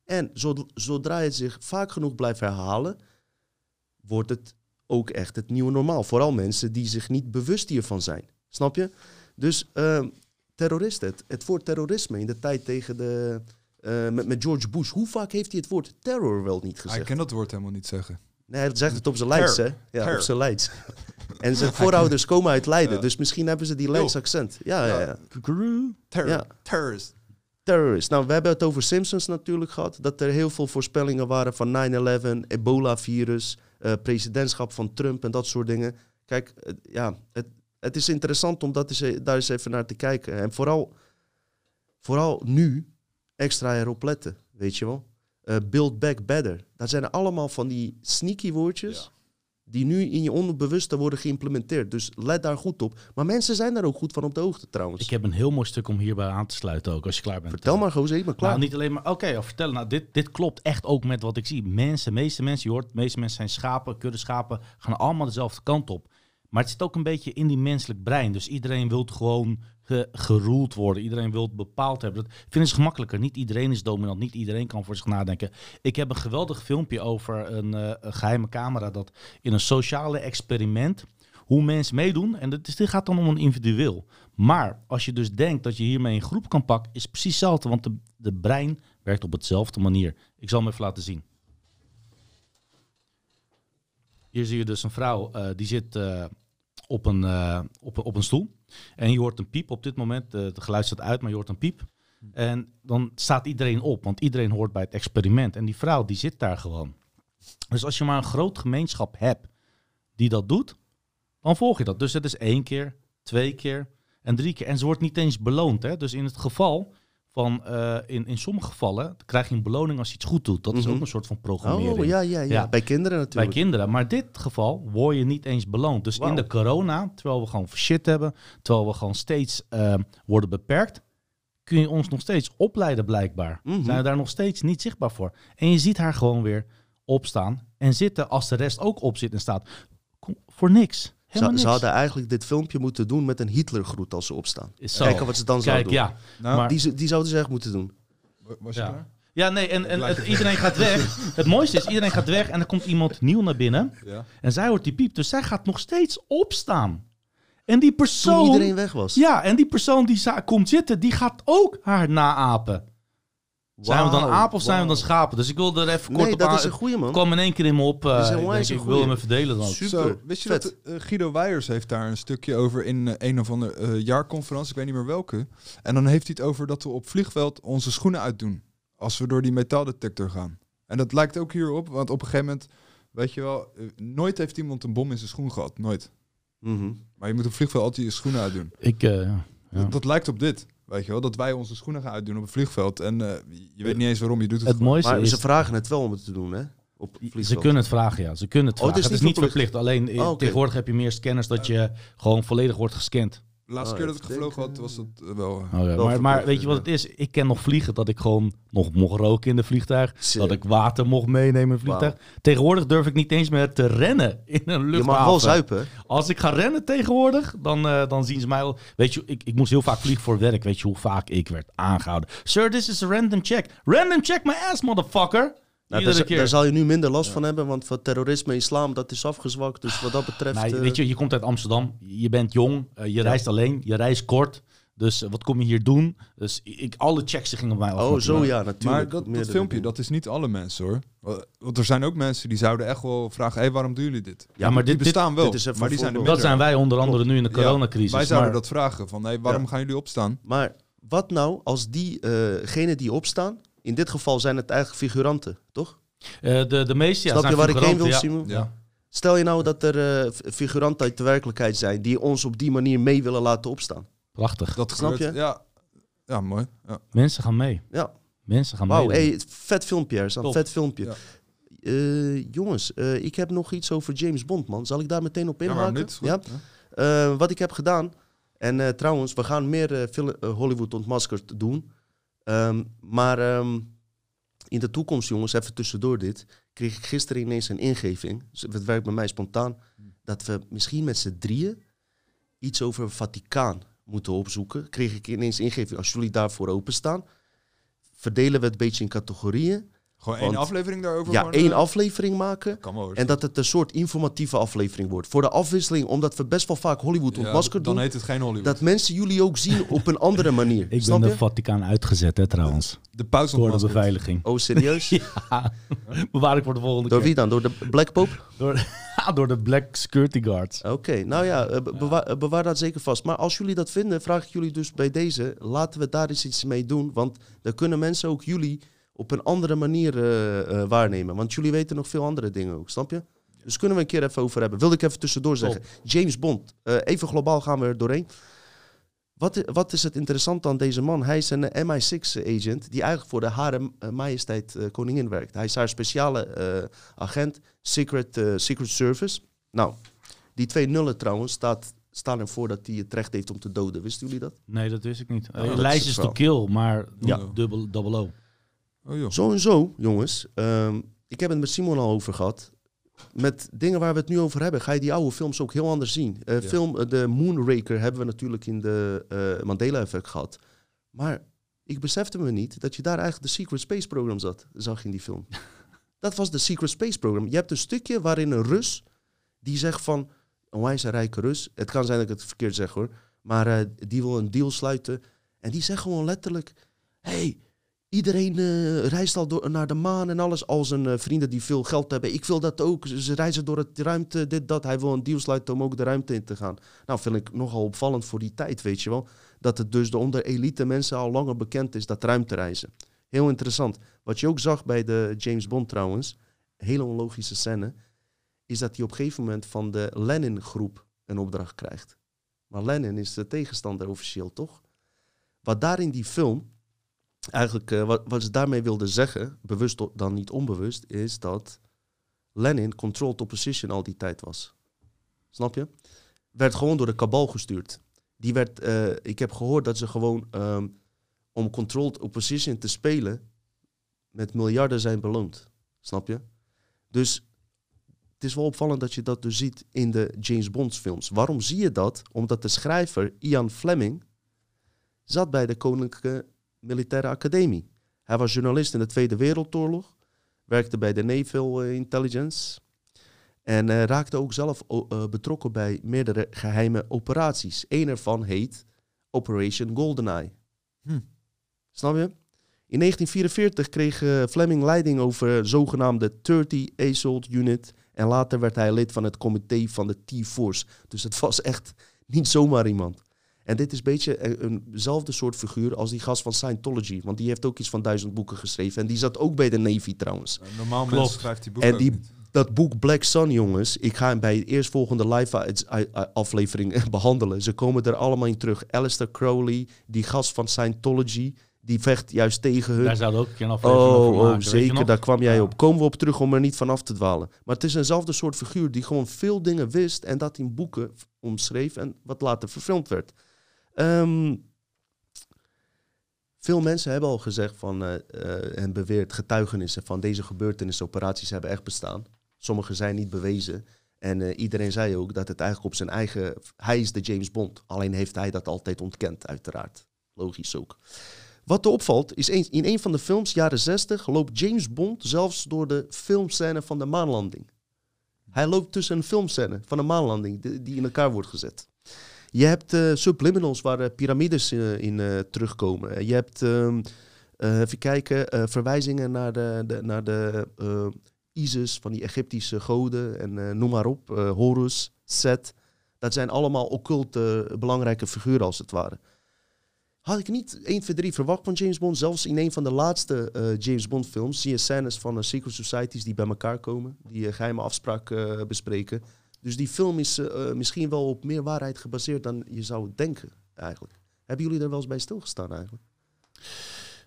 En zod- zodra het zich vaak genoeg blijft herhalen, wordt het ook echt het nieuwe normaal. Vooral mensen die zich niet bewust hiervan zijn. Snap je? Dus ehm, terroristen, het, het woord terrorisme in de tijd tegen de, eh, met, met George Bush. Hoe vaak heeft hij het woord terror wel niet Hij gezegd? kan dat woord helemaal niet zeggen. Nee, hij zegt het op zijn Leids, hè? Ja, op zijn Leids. En zijn voorouders komen uit Leiden, Ja. dus misschien hebben ze die Leids accent. Ja, ja, ja. Terror. Ja. Terrorist. Terrorist. Nou, we hebben het over Simpsons natuurlijk gehad. Dat er heel veel voorspellingen waren van 9-11, ebola-virus, eh, presidentschap van Trump en dat soort dingen. Kijk, ja, het, het is interessant om dat eens, daar eens even naar te kijken. En vooral, vooral nu extra erop letten, weet je wel. Eh, build back better. Dat zijn allemaal van die sneaky woordjes die nu in je onderbewuste worden geïmplementeerd. Dus let daar goed op. Maar mensen zijn daar ook goed van op de hoogte trouwens. Ik heb een heel mooi stuk om hierbij aan te sluiten ook, als je klaar bent. Vertel maar, José, ik ben klaar. Nou, niet alleen maar... Oké, ja, vertel. Nou, dit, dit klopt echt ook met wat ik zie. Mensen, meeste mensen, je hoort, de meeste mensen zijn schapen, kudde schapen, gaan allemaal dezelfde kant op. Maar het zit ook een beetje in die menselijk brein. Dus iedereen wil gewoon ge, geroeld worden. Iedereen wil het bepaald hebben. Dat vinden ze gemakkelijker. Niet iedereen is dominant. Niet iedereen kan voor zich nadenken. Ik heb een geweldig filmpje over een, een geheime camera... dat in een sociale experiment hoe mensen meedoen. En dit, is- dit gaat dan om een individueel. Maar als je dus denkt dat je hiermee een groep kan pakken... is het precies hetzelfde. Want de, de brein werkt op hetzelfde manier. Ik zal hem even laten zien. Hier zie je dus een vrouw eh, die zit eh, op, een, eh, op, op een stoel. En je hoort een piep op dit moment. eh, het geluid staat uit, maar je hoort een piep. En dan staat iedereen op, want iedereen hoort bij het experiment. En die vrouw die zit daar gewoon. Dus als je maar een groot gemeenschap hebt die dat doet, dan volg je dat. Dus het is één keer, twee keer en drie keer. En ze wordt niet eens beloond. Hè? Dus in het geval van, eh, in, in sommige gevallen krijg je een beloning als je iets goed doet. Dat is Mhm. ook een soort van programmering. Oh, ja, ja, ja. Bij kinderen Bij natuurlijk. kinderen. Maar in dit geval word je niet eens beloond. Dus in de corona, terwijl we gewoon shit hebben, terwijl we gewoon steeds eh, worden beperkt, kun je ons nog steeds opleiden blijkbaar. Mhm. Zijn we daar nog steeds niet zichtbaar voor. En je ziet haar gewoon weer opstaan en zitten als de rest ook op zit en staat. Kom, voor niks. Ze, niks. ze hadden eigenlijk dit filmpje moeten doen met een Hitlergroet als ze opstaan. Zo. Kijken wat ze dan Kijk, zouden doen. ja. Nou, maar, Die, die zouden ze echt moeten doen. Was je Ja. klaar? ja, nee, en, en het, iedereen gaat weg. Het mooiste is, iedereen gaat weg en er komt iemand nieuw naar binnen. Ja. En zij hoort die piep, dus zij gaat nog steeds opstaan. En die Toen persoon... iedereen weg was. Ja, en die persoon die komt zitten, die gaat ook haar naapen. Zijn we dan of zijn we dan schapen? Dus ik wilde er even kort Nee, op dat aan- is een goeie, man. Het kwam in één keer in me op. eh, Dat is een ik, denk, ik wil hem even delen dan. Super. Zo, wist je vet. dat eh, Guido Weijers heeft daar een stukje over in eh, een of andere jaarconferentie, ik weet niet meer welke. En dan heeft hij het over dat we op vliegveld onze schoenen uitdoen als we door die metaaldetector gaan. En dat lijkt ook hierop, want op een gegeven moment, weet je wel, nooit heeft iemand een bom in zijn schoen gehad, nooit. Mhm. Maar je moet op vliegveld altijd je schoenen uitdoen. Ik, eh, ja. Ja. Dat, dat lijkt op dit, weet je wel, dat wij onze schoenen gaan uitdoen op het vliegveld. En eh, je weet niet eens waarom je doet het. Het gewoon. mooiste Maar is... ze vragen het wel om het te doen, hè? Op het Ze kunnen het vragen, ja. Ze kunnen het Oh, het vragen. is het is niet niet verplicht. verplicht. Alleen eh, Oh, oké. tegenwoordig heb je meer scanners dat je gewoon volledig wordt gescand. De laatste Oh, keer dat ik gevlogen had, was dat eh, wel... eh, Oh, ja. Wel Maar, weet je wat het is? Ik ken nog vliegen dat ik gewoon nog mocht roken in de vliegtuig. Dat ik water mocht meenemen in het vliegtuig. Tegenwoordig durf ik niet eens meer te rennen in een Je luchthaven. mag wel zuipen. Als ik ga rennen tegenwoordig, dan, eh, dan zien ze mij al. Weet je, ik, ik moest heel vaak vliegen voor werk. Weet je hoe vaak ik werd aangehouden? Sir, this is a random check. Random check my ass, motherfucker. Nou, daar, keer. daar zal je nu minder last van hebben, want van terrorisme, islam, dat is afgezwakt. Dus wat dat betreft... Nee, eh, weet je, je komt uit Amsterdam. Je bent jong. eh, je reist alleen. Je reist kort. Dus eh, wat kom je hier doen? Dus ik, alle checks die gingen op mij af. Oh, zo ja, natuurlijk. Maar dat, filmpje, dat is niet alle mensen hoor. Wa- Want er zijn ook mensen die zouden echt wel vragen: hé, waarom doen jullie dit? Ja, maar die dit, dit, bestaan wel, dit is even maar die zijn er dat zijn wij onder andere nu in de Ja, coronacrisis. Wij zouden maar- dat vragen: van hey, waarom Ja. gaan jullie opstaan? Maar wat nou als diegenen die opstaan, in dit geval zijn het eigenlijk figuranten, toch? Eh, de, de meeste ja, Snap je waar ik heen wil, Simon? Ja. Ja. Stel je nou dat er eh, figuranten uit de werkelijkheid zijn die ons op die manier mee willen laten opstaan. Prachtig. Dat Snap gebeurt- je? Ja, ja mooi. Ja. Mensen gaan mee. Ja. Mensen gaan mee. hey, vet filmpje, Erzan, Top. vet filmpje. Ja. Eh, jongens, eh, ik heb nog iets over James Bond, man. Zal ik daar meteen op inhaken? Ja? ja. Eh, wat ik heb gedaan. En eh, trouwens, we gaan meer Hollywood ontmaskerd doen. Ehm, maar ehm, in de toekomst, jongens, even tussendoor dit. Kreeg ik gisteren ineens een ingeving. Het werkt bij mij spontaan. Dat we misschien met z'n drieën iets over Vaticaan moeten opzoeken. Kreeg ik ineens ingeving. Als jullie daarvoor openstaan, verdelen we het een beetje in categorieën. Gewoon Want- één aflevering daarover? Ja, één eh, aflevering maken. En dat het een soort informatieve aflevering wordt. Voor de afwisseling, omdat we best wel vaak Hollywood Ja, ontmaskerd dan doen. heet het geen Hollywood. Dat mensen jullie ook zien op een andere manier. Ik Snap ben de? Vaticaan uitgezet, hè, trouwens. de pauze Door de beveiliging. Oh, serieus? Ja, bewaar ik voor de volgende Door keer. wie dan? Door de Black Pope? Door, door de Black Security Guards. Oké, nou ja, eh, be- bewaar, eh, bewaar dat zeker vast. Maar als jullie dat vinden, vraag ik jullie dus bij deze... laten we daar eens iets mee doen. Want dan kunnen mensen ook jullie op een andere manier eh, eh, waarnemen. Want jullie weten nog veel andere dingen ook, snap je? Dus kunnen we een keer even over hebben. Wilde ik even tussendoor zeggen. James Bond. Eh, even globaal gaan we er doorheen. Wat, wat is het interessante aan deze man? Hij is een eh, MI6-agent die eigenlijk voor de Hare Majesteit eh, Koningin werkt. Hij is haar speciale eh, agent, Secret, eh, Secret Service. Nou, die twee nullen trouwens staat, staan ervoor dat hij het recht heeft om te doden. Wisten jullie dat? Nee, dat wist ik niet. Uh, is lijst is to verhaal. kill, maar Ja. ja. dubbel, double O. Oh joh. Zo en zo, jongens. Ehm, ik heb het met Simon al over gehad. Met dingen waar we het nu over hebben, ga je die oude films ook heel anders zien. Ja. Film eh, de Moonraker hebben we natuurlijk in de eh, Mandela-effect gehad. Maar ik besefte me niet dat je daar eigenlijk de Secret Space Program zat, zag in die film. dat was de Secret Space Program. Je hebt een stukje waarin een Rus die zegt van, een wijze rijke Rus, het kan zijn dat ik het verkeerd zeg hoor, maar die wil een deal sluiten. En die zegt gewoon letterlijk, hey, Iedereen eh, reist al door, naar de maan en alles. Al zijn eh, vrienden die veel geld hebben. Ik wil dat ook. Ze, ze reizen door het ruimte, dit, dat. Hij wil een deal sluiten om ook de ruimte in te gaan. Nou, vind ik nogal opvallend voor die tijd, weet je wel. Dat het dus de onder elite mensen al langer bekend is, dat ruimtereizen. Heel interessant. Wat je ook zag bij de James Bond trouwens, hele onlogische scène, is dat hij op een gegeven moment van de Lenin-groep een opdracht krijgt. Maar Lenin is de tegenstander officieel, toch? Wat daar in die film, eigenlijk eh, wat, wat ze daarmee wilden zeggen, bewust dan niet onbewust, is dat Lenin controlled opposition al die tijd was. Snap je? Werd gewoon door de kabal gestuurd. Die werd, eh, ik heb gehoord dat ze gewoon ehm, om controlled opposition te spelen met miljarden zijn beloond. Snap je? Dus het is wel opvallend dat je dat dus ziet in de James Bond films. Waarom zie je dat? Omdat de schrijver Ian Fleming zat bij de Koninklijke Militaire Academie. Hij was journalist in de Tweede Wereldoorlog, werkte bij de Naval eh, Intelligence en eh, raakte ook zelf eh, betrokken bij meerdere geheime operaties. Eén ervan heet Operation GoldenEye. Hm. Snap je? In 1944 kreeg Fleming leiding over zogenaamde 30 Assault Unit. En later werd hij lid van het comité van de T-Force. Dus het was echt niet zomaar iemand. En dit is een beetje een- eenzelfde soort figuur als die gast van Scientology. Want die heeft ook iets van duizend boeken geschreven. En die zat ook bij de Navy trouwens. Een normaal Klopt. mens schrijft die boeken En die, niet. dat boek Black Sun, jongens, ik ga hem bij de eerstvolgende live-aflevering behandelen. Ze komen er allemaal in terug. Alistair Crowley, die gast van Scientology, die vecht juist tegen hun. Daar zouden ook een aflevering over Oh, maken. oh je zeker, daar kwam jij Ja. op. Komen we op terug om er niet van af te dwalen. Maar het is eenzelfde soort figuur die gewoon veel dingen wist en dat in boeken omschreef en wat later verfilmd werd. Ehm, veel mensen hebben al gezegd van, eh, eh, en beweerd getuigenissen van deze gebeurtenissen, operaties hebben echt bestaan. Sommige zijn niet bewezen. En eh, iedereen zei ook dat het eigenlijk op zijn eigen... Hij is de James Bond. Alleen heeft hij dat altijd ontkend, uiteraard. Logisch ook. Wat er opvalt, is in een van de films, jaren 60, loopt James Bond zelfs door de filmscène van de maanlanding. Hij loopt tussen een filmscène van een maanlanding die in elkaar wordt gezet. Je hebt eh, subliminals waar eh, piramides eh, in terugkomen. Je hebt, eh, even kijken, verwijzingen naar de, de, naar de Isis van die Egyptische goden en noem maar op. Horus, Set. Dat zijn allemaal occulte belangrijke figuren als het ware. Had ik niet 1, 2, 3 verwacht van James Bond. Zelfs in een van de laatste James Bond films zie je scènes van eh, secret societies die bij elkaar komen. Die eh, geheime afspraken eh, bespreken. Dus die film is eh, eh, misschien wel op meer waarheid gebaseerd dan je zou denken eigenlijk. Hebben jullie er wel eens bij stilgestaan eigenlijk?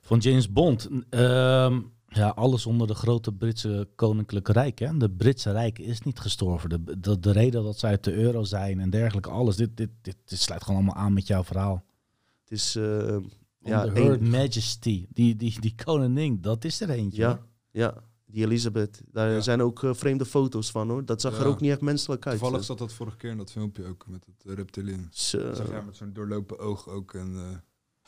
Van James Bond. ehm, ja, alles onder de grote Britse koninklijke rijk. Hè? De Britse rijk is niet gestorven. De, de, de reden dat zij uit de euro zijn en dergelijke, alles. Dit, dit, dit, dit sluit gewoon allemaal aan met jouw verhaal. Het is... eh, Ja, Her Majesty, die, die, die koningin, dat is er eentje. ja, hoor. ja, die Elizabeth. Daar Ja. zijn ook eh, vreemde foto's van hoor. Dat zag er ook niet echt menselijk uit. Toevallig zat dat vorige keer in dat filmpje ook met het uh, reptilian. Zo. Zag jij met zo'n doorlopen oog ook. En, eh,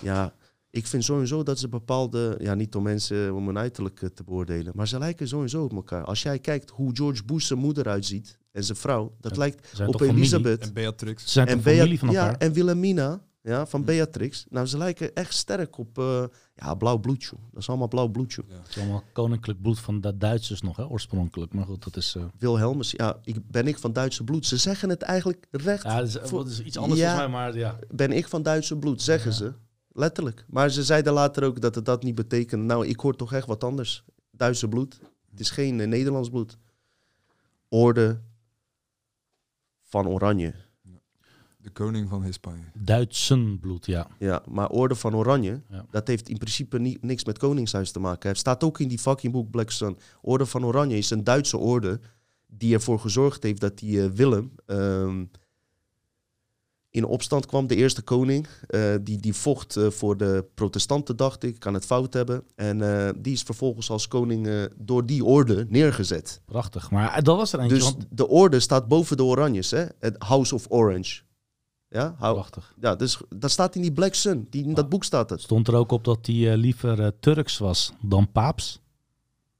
Ja, ik vind sowieso dat ze bepaalde, ja, niet om mensen om hun uiterlijk eh, te beoordelen, maar ze lijken sowieso op elkaar. Als jij kijkt hoe George Bush zijn moeder uitziet en zijn vrouw, dat Ja, lijkt op familie? Elisabeth. en Beatrix. Ze zijn en familie van elkaar? Ja, en Wilhelmina ja, van Beatrix. Nou, ze lijken echt sterk op eh, ja, blauw bloed, joh. Dat is allemaal blauw bloed, joh. Het is allemaal koninklijk bloed van de Duitsers nog, hè, oorspronkelijk. Maar goed, dat is... eh, Wilhelmus, ja, ik, ben ik van Duitse bloed? Ze zeggen het eigenlijk recht. ja, dat is, voor- dat is iets anders Ja. volgens mij, maar ja. ben ik van Duitse bloed, zeggen ze. Letterlijk. Maar ze zeiden later ook dat het dat niet betekent. Nou, ik hoor toch echt wat anders. Duitse bloed. Het is geen eh, Nederlands bloed. Orde van Oranje. De koning van Hispanje. Duitsen bloed, ja. Ja, maar Orde van Oranje, Ja. dat heeft in principe ni- niks met Koningshuis te maken. Het staat ook in die fucking boek Black Sun. Orde van Oranje is een Duitse orde die ervoor gezorgd heeft dat die eh, Willem ehm, in opstand kwam. De eerste koning, eh, die, die vocht eh, voor de protestanten, dacht ik. kan het fout hebben. En eh, die is vervolgens als koning eh, door die orde neergezet. Prachtig. Maar dat was er eentje, Dus want... de orde staat boven de Oranjes, hè? Het House of Orange. Ja, hou, Prachtig. ja dus dat staat in die Black Sun. Die, in dat boek staat het. Stond er ook op dat hij eh, liever eh, Turks was dan Paaps?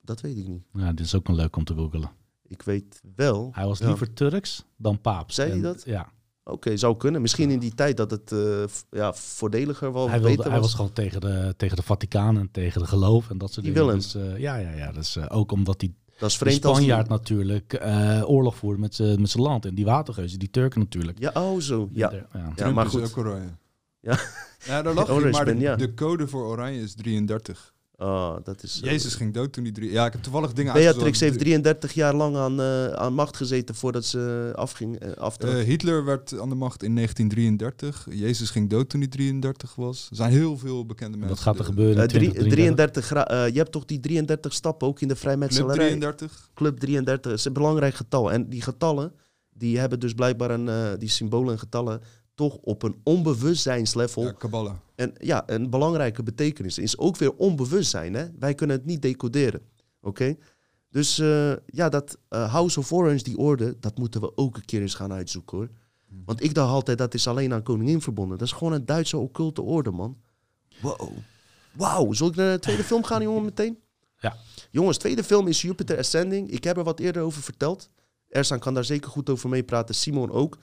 Dat weet ik niet. Ja, dit is ook een leuk om te googelen. Ik weet wel. Hij was Ja. liever Turks dan Paaps. Zei hij En- dat? Ja. Oké, zou kunnen. Misschien in die tijd dat het eh, ja, voordeliger was. Hij, wilde, beter hij was gewoon tegen de, tegen de Vaticaan en tegen de geloof en dat soort Die dingen. Willem. Dus, ja, ja, ja. Dus, eh, ook omdat hij Dat is de vreemd als die- Spanjaard natuurlijk eh, oorlog voerde met zijn land. En die watergeuzen, die Turken natuurlijk. Ja, oh zo. Ja, Ja. maar is goed. ook oranje. Ja. Ja, daar lag je, maar de, Ben, ja. de code voor oranje is 33. Oh, dat is... eh, Jezus ging dood toen hij drie... Ja, ik heb toevallig dingen Beatrix heeft 33 jaar lang aan, eh, aan macht gezeten voordat ze afging. eh aftrad. Eh, Hitler werd aan de macht in 1933. Jezus ging dood toen hij 33 was. Er zijn heel veel bekende mensen. Wat gaat er De- gebeuren in Eh, drie- 2033? 33 gra- eh, je hebt toch die 33 stappen ook in de Club vrijmetselarij? 33. Club 33 is een belangrijk getal. En die getallen, die hebben dus blijkbaar een, die symbolen en getallen toch op een onbewustzijnslevel Ja, Kabbalah. en ja, een belangrijke betekenis. Is ook weer onbewustzijn. Hè? Wij kunnen het niet decoderen. Oké? Dus eh, ja, dat eh, House of Orange, die orde, dat moeten we ook een keer eens gaan uitzoeken hoor. Want ik dacht altijd, dat is alleen aan koningin verbonden. Dat is gewoon een Duitse occulte orde, man. Wow. Wauw. Zal ik naar de tweede film gaan, jongen, meteen? Ja. Jongens, tweede film is Jupiter Ascending. Ik heb er wat eerder over verteld. Ersan kan daar zeker goed over meepraten. Simon ook.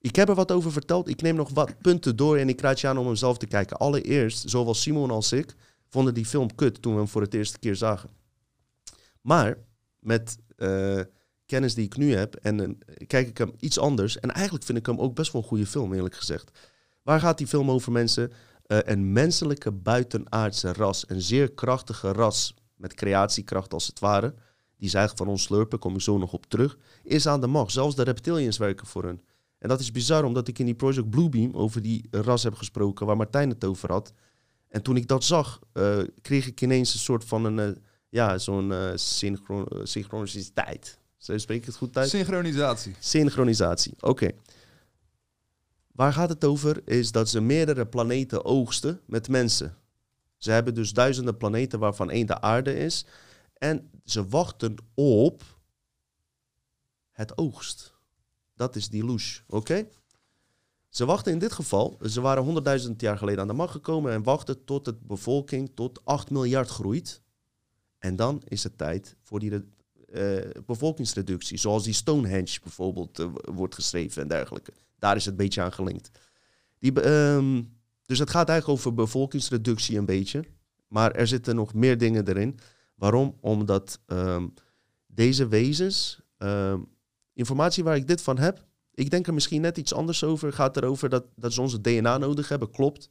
Ik heb er wat over verteld. Ik neem nog wat punten door en ik raad je aan om hem zelf te kijken. Allereerst, zowel Simon als ik vonden die film kut toen we hem voor het eerste keer zagen. Maar met eh, kennis die ik nu heb en eh, kijk ik hem iets anders. En eigenlijk vind ik hem ook best wel een goede film, eerlijk gezegd. Waar gaat die film over, mensen? Eh, een menselijke buitenaardse ras. Een zeer krachtige ras met creatiekracht als het ware. Die ze eigenlijk van ons slurpen, kom ik zo nog op terug. Is aan de macht. Zelfs de reptilians werken voor hun. En dat is bizar, omdat ik in die Project Bluebeam over die ras heb gesproken, waar Martijn het over had. En toen ik dat zag, eh, kreeg ik ineens een soort van een, eh, ja, zo'n synchro eh, synchroniciteit. Zo spreek ik het goed uit? Synchronisatie. Synchronisatie, oké. Waar gaat het over is dat ze meerdere planeten oogsten met mensen. Ze hebben dus duizenden planeten waarvan één de aarde is. En ze wachten op het oogst. Dat is die louche, oké? Ze wachten in dit geval, ze waren 100.000 jaar geleden aan de macht gekomen en wachten tot de bevolking tot 8 miljard groeit. En dan is het tijd voor die eh, bevolkingsreductie, zoals die Stonehenge bijvoorbeeld eh, wordt geschreven en dergelijke. Daar is het een beetje aan gelinkt. Die, ehm, dus het gaat eigenlijk over bevolkingsreductie een beetje. Maar er zitten nog meer dingen erin. Waarom? Omdat ehm, deze wezens, ehm, informatie waar ik dit van heb, ik denk er misschien net iets anders over. Gaat erover dat, dat ze onze DNA nodig hebben, klopt.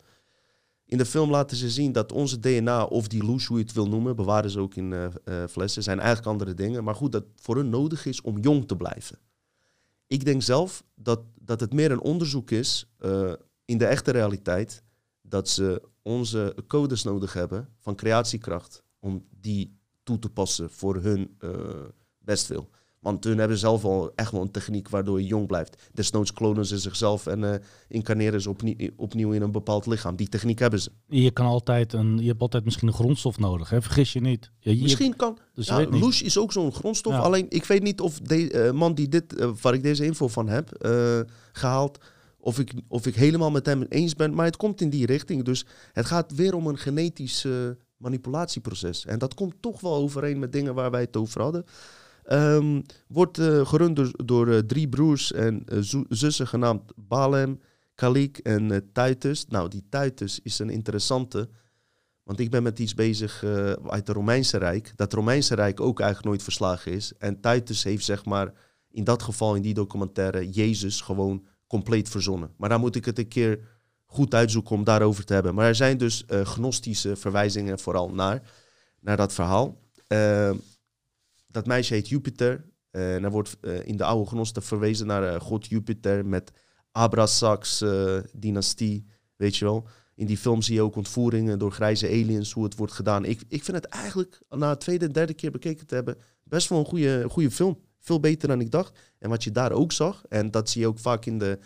In de film laten ze zien dat onze DNA, of die loes, hoe je het wil noemen, bewaren ze ook in eh, eh, flessen, zijn eigenlijk andere dingen. Maar goed, dat voor hun nodig is om jong te blijven. Ik denk zelf dat, dat het meer een onderzoek is eh, in de echte realiteit. Dat ze onze codes nodig hebben van creatiekracht. Om die toe te passen voor hun bestwil. Want hun hebben zelf al echt wel een techniek waardoor je jong blijft. Desnoods klonen ze zichzelf en eh, incarneren ze opnieuw, opnieuw in een bepaald lichaam. Die techniek hebben ze. Je, kan altijd een, je hebt altijd misschien een grondstof nodig, hè? vergis je niet. Je- Misschien kan. Dus ja. Loes is ook zo'n grondstof. Ja. Alleen ik weet niet of de eh, man die dit, eh, waar ik deze info van heb eh, gehaald, of ik, of ik helemaal met hem eens ben. Maar het komt in die richting. Dus het gaat weer om een genetisch manipulatieproces. En dat komt toch wel overeen met dingen waar wij het over hadden. Ehm, wordt eh, gerund door, eh, drie broers en eh, zussen genaamd Balem, Kalik en Titus. Nou, die Titus is een interessante. Want ik ben met iets bezig uit het Romeinse Rijk. Dat Romeinse Rijk ook eigenlijk nooit verslagen is. En Titus heeft zeg maar in dat geval, in die documentaire, Jezus gewoon compleet verzonnen. Maar daar moet ik het een keer goed uitzoeken om daarover te hebben. Maar er zijn dus gnostische verwijzingen vooral naar, naar dat verhaal. Eh, dat meisje heet Jupiter. Eh, en er wordt eh, in de oude gnosten verwezen naar eh, god Jupiter met Abrasax eh, dynastie, weet je wel. In die film zie je ook ontvoeringen door grijze aliens, hoe het wordt gedaan. Ik, ik vind het eigenlijk, na de tweede en derde keer bekeken te hebben, best wel een goede, goede film. Veel beter dan ik dacht. En wat je daar ook zag, en dat zie je ook vaak in de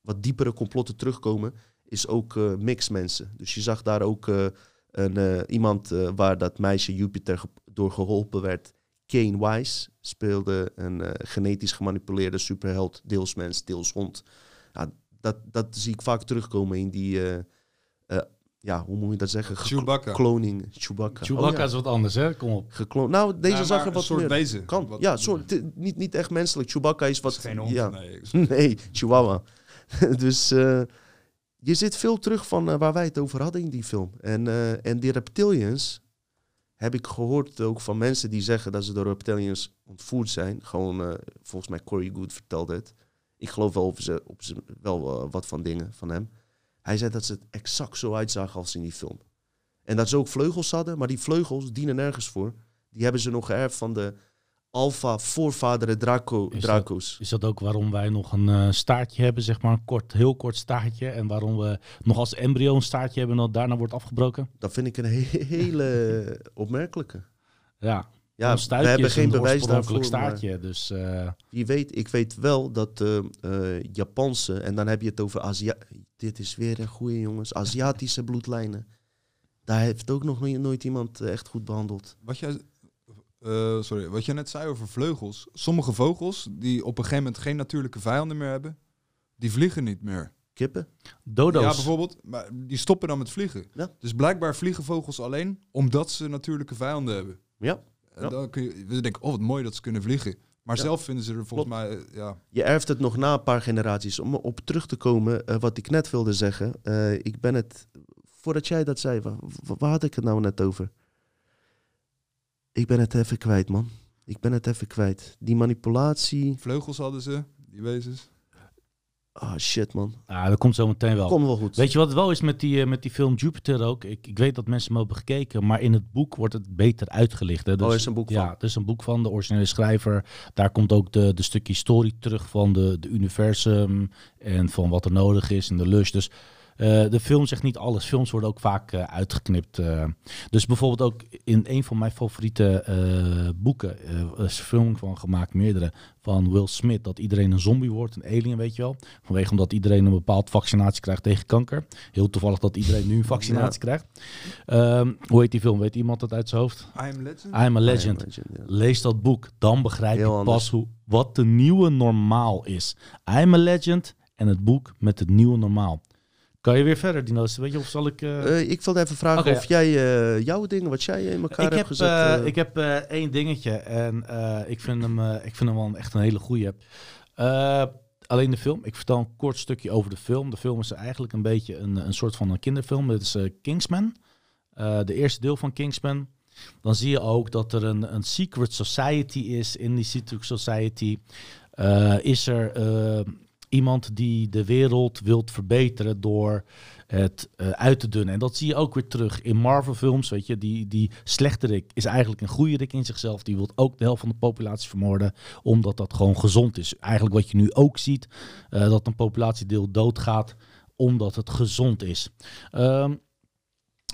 wat diepere complotten terugkomen, is ook eh mixmensen. Dus je zag daar ook een, iemand waar dat meisje Jupiter door geholpen werd. Kane Wise speelde een eh, genetisch gemanipuleerde superheld, deels mens, deels hond. Ja, dat, dat zie ik vaak terugkomen in die, eh, eh, ja, hoe moet je dat zeggen? Geklo- Chewbacca. Kloning, Chewbacca. Chewbacca Oh, ja. is wat anders, hè? Kom op. Gekloond. Nou, deze Ja, zag er een wat soort meer. wezen. Kan. Wat- ja, soort, niet, niet echt menselijk. Chewbacca is wat. Is geen hond, Ja. nee. nee, Chihuahua. dus eh, je zit veel terug van waar wij het over hadden in die film. En, eh, en die reptilians heb ik gehoord ook van mensen die zeggen dat ze door reptilians ontvoerd zijn. Gewoon, eh, volgens mij Corey Good vertelde het. Ik geloof wel, op ze, op ze, wel eh, wat van dingen van hem. Hij zei dat ze het exact zo uitzagen als in die film. En dat ze ook vleugels hadden, maar die vleugels dienen nergens voor. Die hebben ze nog geërfd van de alpha voorvaderen Draco, Is Draco's. Is dat ook waarom wij nog een eh, staartje hebben, zeg maar een kort, heel kort staartje? En waarom we nog als embryo een staartje hebben en dat daarna wordt afgebroken? Dat vind ik een he- hele opmerkelijke. Ja, Ja, we hebben geen een bewijs daarvoor. maar staartje, dus eh, Wie weet, ik weet wel dat eh eh, Japanse, en dan heb je het over Azië. Dit is weer een goede jongens, Aziatische bloedlijnen. Daar heeft ook nog nooit, iemand echt goed behandeld. Wat jij, eh, sorry, wat jij net zei over vleugels. Sommige vogels die op een gegeven moment geen natuurlijke vijanden meer hebben, die vliegen niet meer. Kippen? dodo's. Ja, bijvoorbeeld. Maar die stoppen dan met vliegen. Ja. Dus blijkbaar vliegen vogels alleen omdat ze natuurlijke vijanden hebben. Ja. En Ja. dan kun je, we denken, oh wat mooi dat ze kunnen vliegen. Maar Ja. zelf vinden ze er volgens mij, eh, ja, Je erft het nog na een paar generaties. Om op terug te komen, eh, wat ik net wilde zeggen. ik ben het, voordat jij dat zei, waar, waar had ik het nou net over? Ik ben het even kwijt, man. Ik ben het even kwijt. Die manipulatie. vleugels hadden ze, die wezens. Ah, shit, man. ah, dat komt zo meteen wel. Kom wel goed. Weet je wat het wel is met die, eh, met die film Jupiter ook? Ik, ik weet dat mensen hem hebben gekeken, maar in het boek wordt het beter uitgelicht. Hè? Dus, Oh, er is een boek ja, van. er is een boek van, de originele schrijver. Daar komt ook de, de stukje historie terug van de, de universum en van wat er nodig is en de lust. Dus de film zegt niet alles. Films worden ook vaak eh, uitgeknipt. eh. Dus bijvoorbeeld ook in een van mijn favoriete eh, boeken eh, is een film van gemaakt, meerdere, van Will Smith. Dat iedereen een zombie wordt, een alien, weet je wel. Vanwege omdat iedereen een bepaald vaccinatie krijgt tegen kanker. Heel toevallig dat iedereen nu een vaccinatie krijgt. Ehm, hoe heet die film? Weet iemand dat uit zijn hoofd? I am legend. I'm a I am Legend. ja. Lees dat boek, dan begrijp Heel je anders. pas hoe, wat de nieuwe normaal is. I'm a Legend en het boek met het nieuwe normaal. Kan je weer verder, Dino's? Weet je, of zal ik... eh, Eh, ik wilde even vragen of jij eh, jouw dingen, wat jij in elkaar ik hebt heb, gezet. ik heb één dingetje en ik, vind hem, ik vind hem wel echt een hele goeie. Alleen de film. Ik vertel een kort stukje over de film. De film is eigenlijk een beetje een, een soort van een kinderfilm. Het is Kingsman. De eerste deel van Kingsman. Dan zie je ook dat er een, een secret society is. In die secret society is er iemand die de wereld wilt verbeteren door het eh, uit te dunnen. En dat zie je ook weer terug in Marvel-films. Weet je, die, die slechterik is eigenlijk een goede rik in zichzelf. Die wil ook de helft van de populatie vermoorden, omdat dat gewoon gezond is. Eigenlijk wat je nu ook ziet, eh, dat een populatiedeel doodgaat omdat het gezond is. Ehm,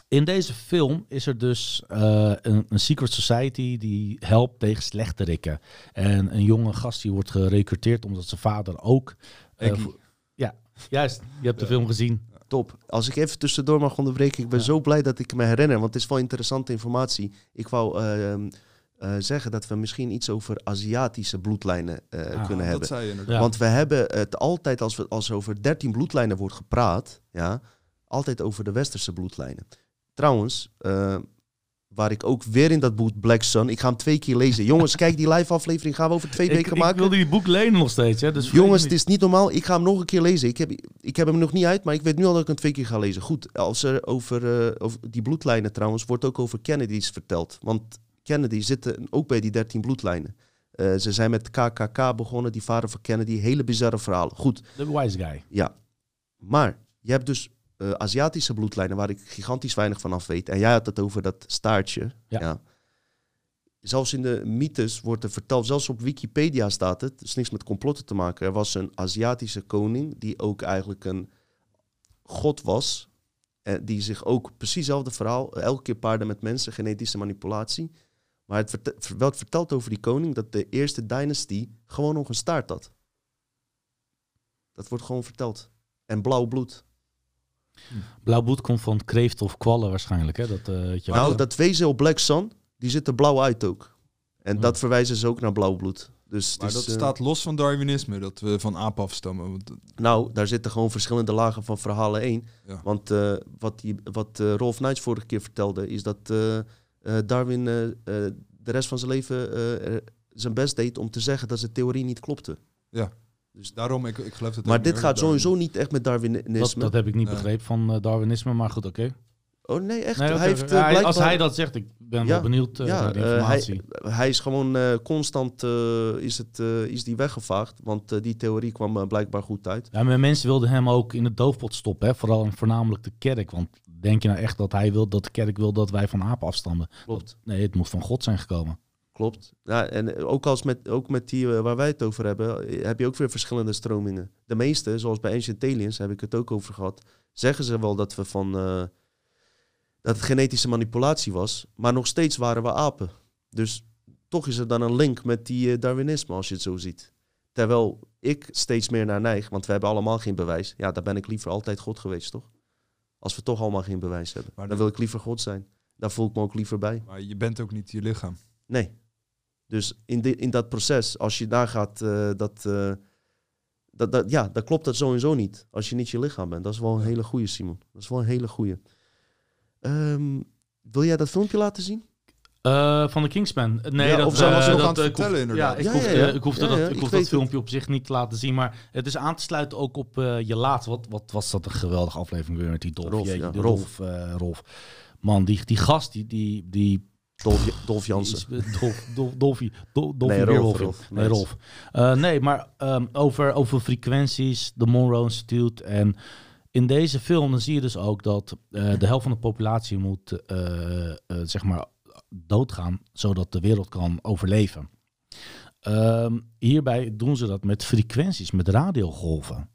in deze film is er dus eh, een, een secret society die helpt tegen slechterikken. En een jonge gast die wordt gerecruiteerd omdat zijn vader ook... eh, ja, juist. Je hebt de film gezien. Top. Als ik even tussendoor mag onderbreken, ik ben zo blij dat ik me herinner, want het is wel interessante informatie. Ik wou ehm, eh, zeggen dat we misschien iets over Aziatische bloedlijnen eh, Ah, kunnen dat hebben. zei je inderdaad. Ja. Want we hebben het altijd, als, we, als er over 13 bloedlijnen wordt gepraat, ja, altijd over de westerse bloedlijnen. Trouwens, eh, waar ik ook weer in dat boek Black Sun, ik ga hem twee keer lezen. Jongens, kijk die live aflevering gaan we over twee Ik, weken ik maken. wilde die boek lenen nog steeds. Hè, dus Jongens, het is niet normaal. Ik ga hem nog een keer lezen. Ik heb, ik heb hem nog niet uit, maar ik weet nu al dat ik hem twee keer ga lezen. Goed, als er over, eh, over die bloedlijnen trouwens, wordt ook over Kennedy's verteld. Want Kennedy zitten ook bij die 13 bloedlijnen. Eh, ze zijn met KKK begonnen, die vader van Kennedy. Hele bizarre verhalen. Goed. De wise guy. ja. Maar je hebt dus eh, Aziatische bloedlijnen waar ik gigantisch weinig van af weet. En jij had het over dat staartje. Ja. Ja. Zelfs in de mythes wordt er verteld, zelfs op Wikipedia staat het, het is niks met complotten te maken. Er was een Aziatische koning die ook eigenlijk een god was. Eh, die zich ook precies hetzelfde verhaal, elke keer paarden met mensen, genetische manipulatie. Maar het verte- ver- werd verteld over die koning dat de eerste dynastie gewoon nog een staart had. Dat wordt gewoon verteld. En blauw bloed. Blauw bloed komt van kreeft of kwallen waarschijnlijk. Hè? Dat, eh, weet je. Nou, dat wezen op Black Sun, die ziet er blauw uit ook. En dat verwijzen ze ook naar blauw bloed. Dus het Maar is, dat eh, staat los van Darwinisme, dat we van apen afstammen. Want, Nou, daar zitten gewoon verschillende lagen van verhalen in. Ja. Want eh, wat, die, wat Rolf Knights vorige keer vertelde, is dat eh, eh, Darwin de rest van zijn leven zijn best deed om te zeggen dat zijn theorie niet klopte. ja, dus daarom, ik, ik geloof dat Maar dit gaat Darwin- sowieso niet echt met Darwinisme. Dat, dat heb ik niet Nee. begrepen van eh, Darwinisme, maar goed, oké. Oh nee, echt. Nee, hij heeft eh, blijkbaar... Als hij dat zegt, ik ben wel benieuwd eh, ja, naar de eh, informatie. hij, hij is gewoon eh, constant eh, is het, eh, is die weggevaagd. Want die theorie kwam blijkbaar goed uit. Ja, maar mensen wilden hem ook in de doofpot stoppen, hè? vooral en voornamelijk de kerk. Want denk je nou echt dat hij wil dat de kerk wil dat wij van apen afstammen? Klopt. Nee, het moet van God zijn gekomen. Klopt. Ja, en ook, als met, ook met die eh, waar wij het over hebben, eh, heb je ook weer verschillende stromingen. De meeste, zoals bij Ancient Aliens, heb ik het ook over gehad, zeggen ze wel dat we van eh, dat het genetische manipulatie was, maar nog steeds waren we apen. Dus toch is er dan een link met die Darwinisme, als je het zo ziet. Terwijl ik steeds meer naar neig, want we hebben allemaal geen bewijs. Ja, daar ben ik liever altijd God geweest, toch? Als we toch allemaal geen bewijs hebben. Maar dan wil ik liever God zijn. Daar voel ik me ook liever bij. Maar je bent ook niet je lichaam. Nee. Dus in, in dat proces, als je daar gaat, eh, dat, eh, dat, dat, ja, dan klopt dat sowieso niet. Als je niet je lichaam bent. Dat is wel een hele goede, Simon. Dat is wel een hele goede. Ehm, wil jij dat filmpje laten zien? Eh, van de Kingsman. Nee, Ja, dat, of zou eh, ze nog dat, aan het hoef- vertellen, inderdaad. Ja, ik hoefde, ja, ja. ik hoefde dat, ik weet dat het. filmpje op zich niet te laten zien. Maar het is aan te sluiten ook op eh, je laatste. Wat, wat was dat een geweldige aflevering weer met die Dolf? Rolf, Jeetje, ja, die Rolf. Rolf. eh, Rolf. Man, die, die gast, die, die, die Dolf, Dolf Jansen. Dolf, Dolf, Dolfie, Dol- Dolfie Nee, Rolf. Nee, Nice. Rolf. Eh, nee, maar ehm, over, over frequenties, de Monroe Institute. En in deze film dan zie je dus ook dat eh, de helft van de populatie moet eh, eh, zeg maar doodgaan, zodat de wereld kan overleven. Ehm, hierbij doen ze dat met frequenties, met radiogolven.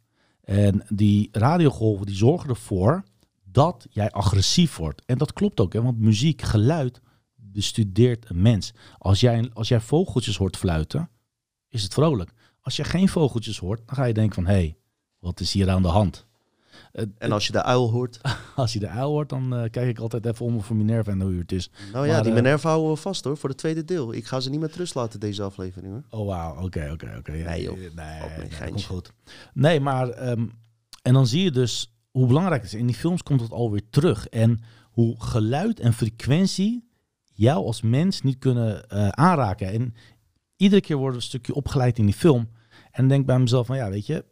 En die radiogolven die zorgen ervoor dat jij agressief wordt. En dat klopt ook, hè, want muziek, geluid bestudeert een mens. Als jij, als jij vogeltjes hoort fluiten, is het vrolijk. Als je geen vogeltjes hoort, dan ga je denken van... hé, hey, wat is hier aan de hand? Eh, En als je de uil hoort. als je de uil hoort, dan eh, kijk ik altijd even om voor Minerva en hoe het is. Nou ja, Maar, die eh, Minerva houden we vast hoor, voor het tweede deel. Ik ga ze niet met rust laten, deze aflevering hoor. Oh, wauw. Oké, oké, oké. Nee, joh. Nee, komt goed. Nee, maar... ehm, en dan zie je dus hoe belangrijk het is. In die films komt het alweer terug. En hoe geluid en frequentie jou als mens niet kunnen eh, aanraken. En iedere keer wordt een stukje opgeleid in die film. En denk bij mezelf van, ja, weet je...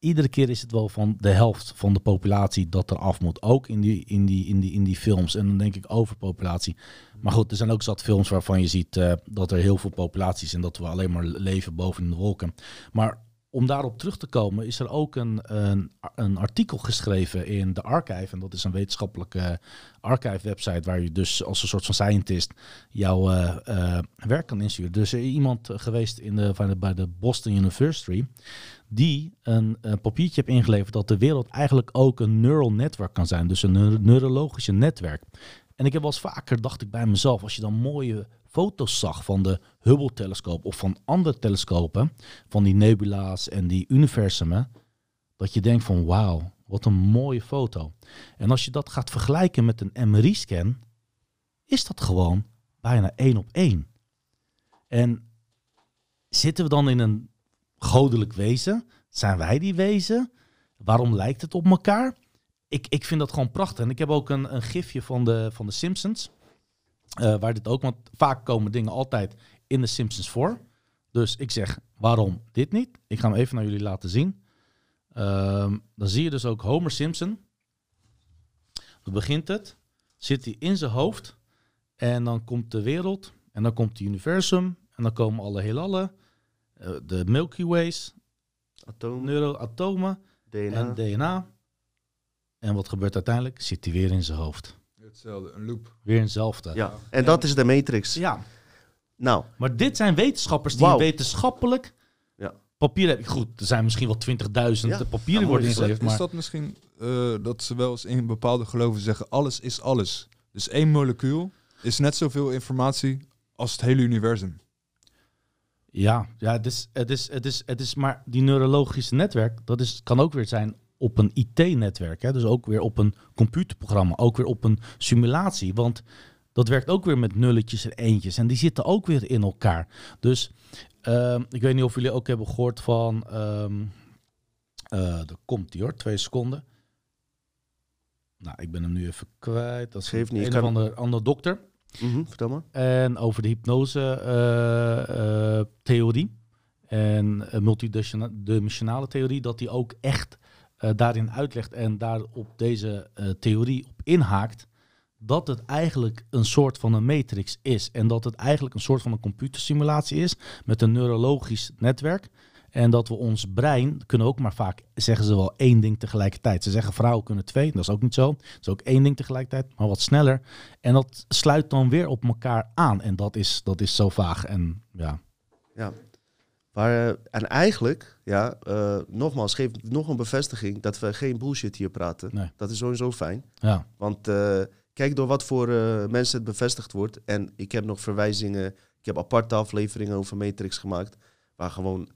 Iedere keer is het wel van de helft van de populatie dat er af moet. Ook in die, in die, in die, in die films. En dan denk ik overpopulatie. Maar goed, er zijn ook zat films waarvan je ziet eh, dat er heel veel populaties en dat we alleen maar leven boven de wolken. Maar om daarop terug te komen, is er ook een, een, een artikel geschreven in de Archive. En dat is een wetenschappelijke archive-website waar je dus als een soort van scientist jouw eh, eh, werk kan insturen. Dus er is iemand geweest in de, van de- bij de Boston University die een, een papiertje heeft ingeleverd dat de wereld eigenlijk ook een neural network kan zijn. Dus een neur- neurologische netwerk. En ik heb wel eens vaker, dacht ik bij mezelf, als je dan mooie foto's zag van de Hubble-telescoop of van andere telescopen, van die nebula's en die universumen, dat je denkt van wauw, wat een mooie foto. En als je dat gaat vergelijken met een MRI-scan, is dat gewoon bijna één op één. En zitten we dan in een goddelijk wezen? Zijn wij die wezen? Waarom lijkt het op elkaar? Ik, ik vind dat gewoon prachtig. En ik heb ook een, een gifje van de, van de Simpsons. Eh, waar dit ook, want vaak komen dingen altijd in de Simpsons voor. Dus ik zeg, waarom dit niet? Ik ga hem even naar jullie laten zien. Ehm, dan zie je dus ook Homer Simpson. Dan begint het. Zit hij in zijn hoofd. En dan komt de wereld. En dan komt het universum. En dan komen alle heelallen. eh, de Milky Ways. Atoom, Neuroatomen. DNA. En DNA. En wat gebeurt uiteindelijk? Zit hij weer in zijn hoofd. Hetzelfde, een loop. Weer hetzelfde. Ja, en dat is de Matrix. Ja. Nou, Maar dit zijn wetenschappers die wetenschappelijk Ja. papier hebben. Goed, er zijn misschien wel 20.000 Ja. papieren Ja, worden Is ingeleverd. is Maar dat misschien eh, dat ze wel eens in bepaalde geloven zeggen, alles is alles. Dus één molecuul is net zoveel informatie als het hele universum. ja, ja het, is, het, is, het, is, het is maar die neurologische netwerk, dat is, kan ook weer zijn op een IT-netwerk. Dus ook weer op een computerprogramma, ook weer op een simulatie. Want dat werkt ook weer met nulletjes en eentjes. En die zitten ook weer in elkaar. Dus ehm, ik weet niet of jullie ook hebben gehoord van... eh, er komt die hoor, twee seconden. Nou, ik ben hem nu even kwijt. Dat is niet, een ik of kan- ander, ander dokter. Mhm, vertel maar. En over de hypnose-theorie en eh, multidimensionale theorie, dat die ook echt eh, daarin uitlegt en daar op deze eh, theorie op inhaakt, dat het eigenlijk een soort van een matrix is. En dat het eigenlijk een soort van een computersimulatie is met een neurologisch netwerk. En dat we ons brein kunnen ook maar vaak, zeggen ze wel, één ding tegelijkertijd. Ze zeggen vrouwen kunnen twee, dat is ook niet zo. Het is ook één ding tegelijkertijd, maar wat sneller. En dat sluit dan weer op elkaar aan. En dat is, dat is zo vaag. En ja, Ja. Maar, eh, en eigenlijk, ja, eh, nogmaals, geeft nog een bevestiging dat we geen bullshit hier praten. Nee. Dat is sowieso fijn. Ja. Want eh, kijk door wat voor mensen het bevestigd wordt. En ik heb nog verwijzingen, ik heb aparte afleveringen over Matrix gemaakt. Waar gewoon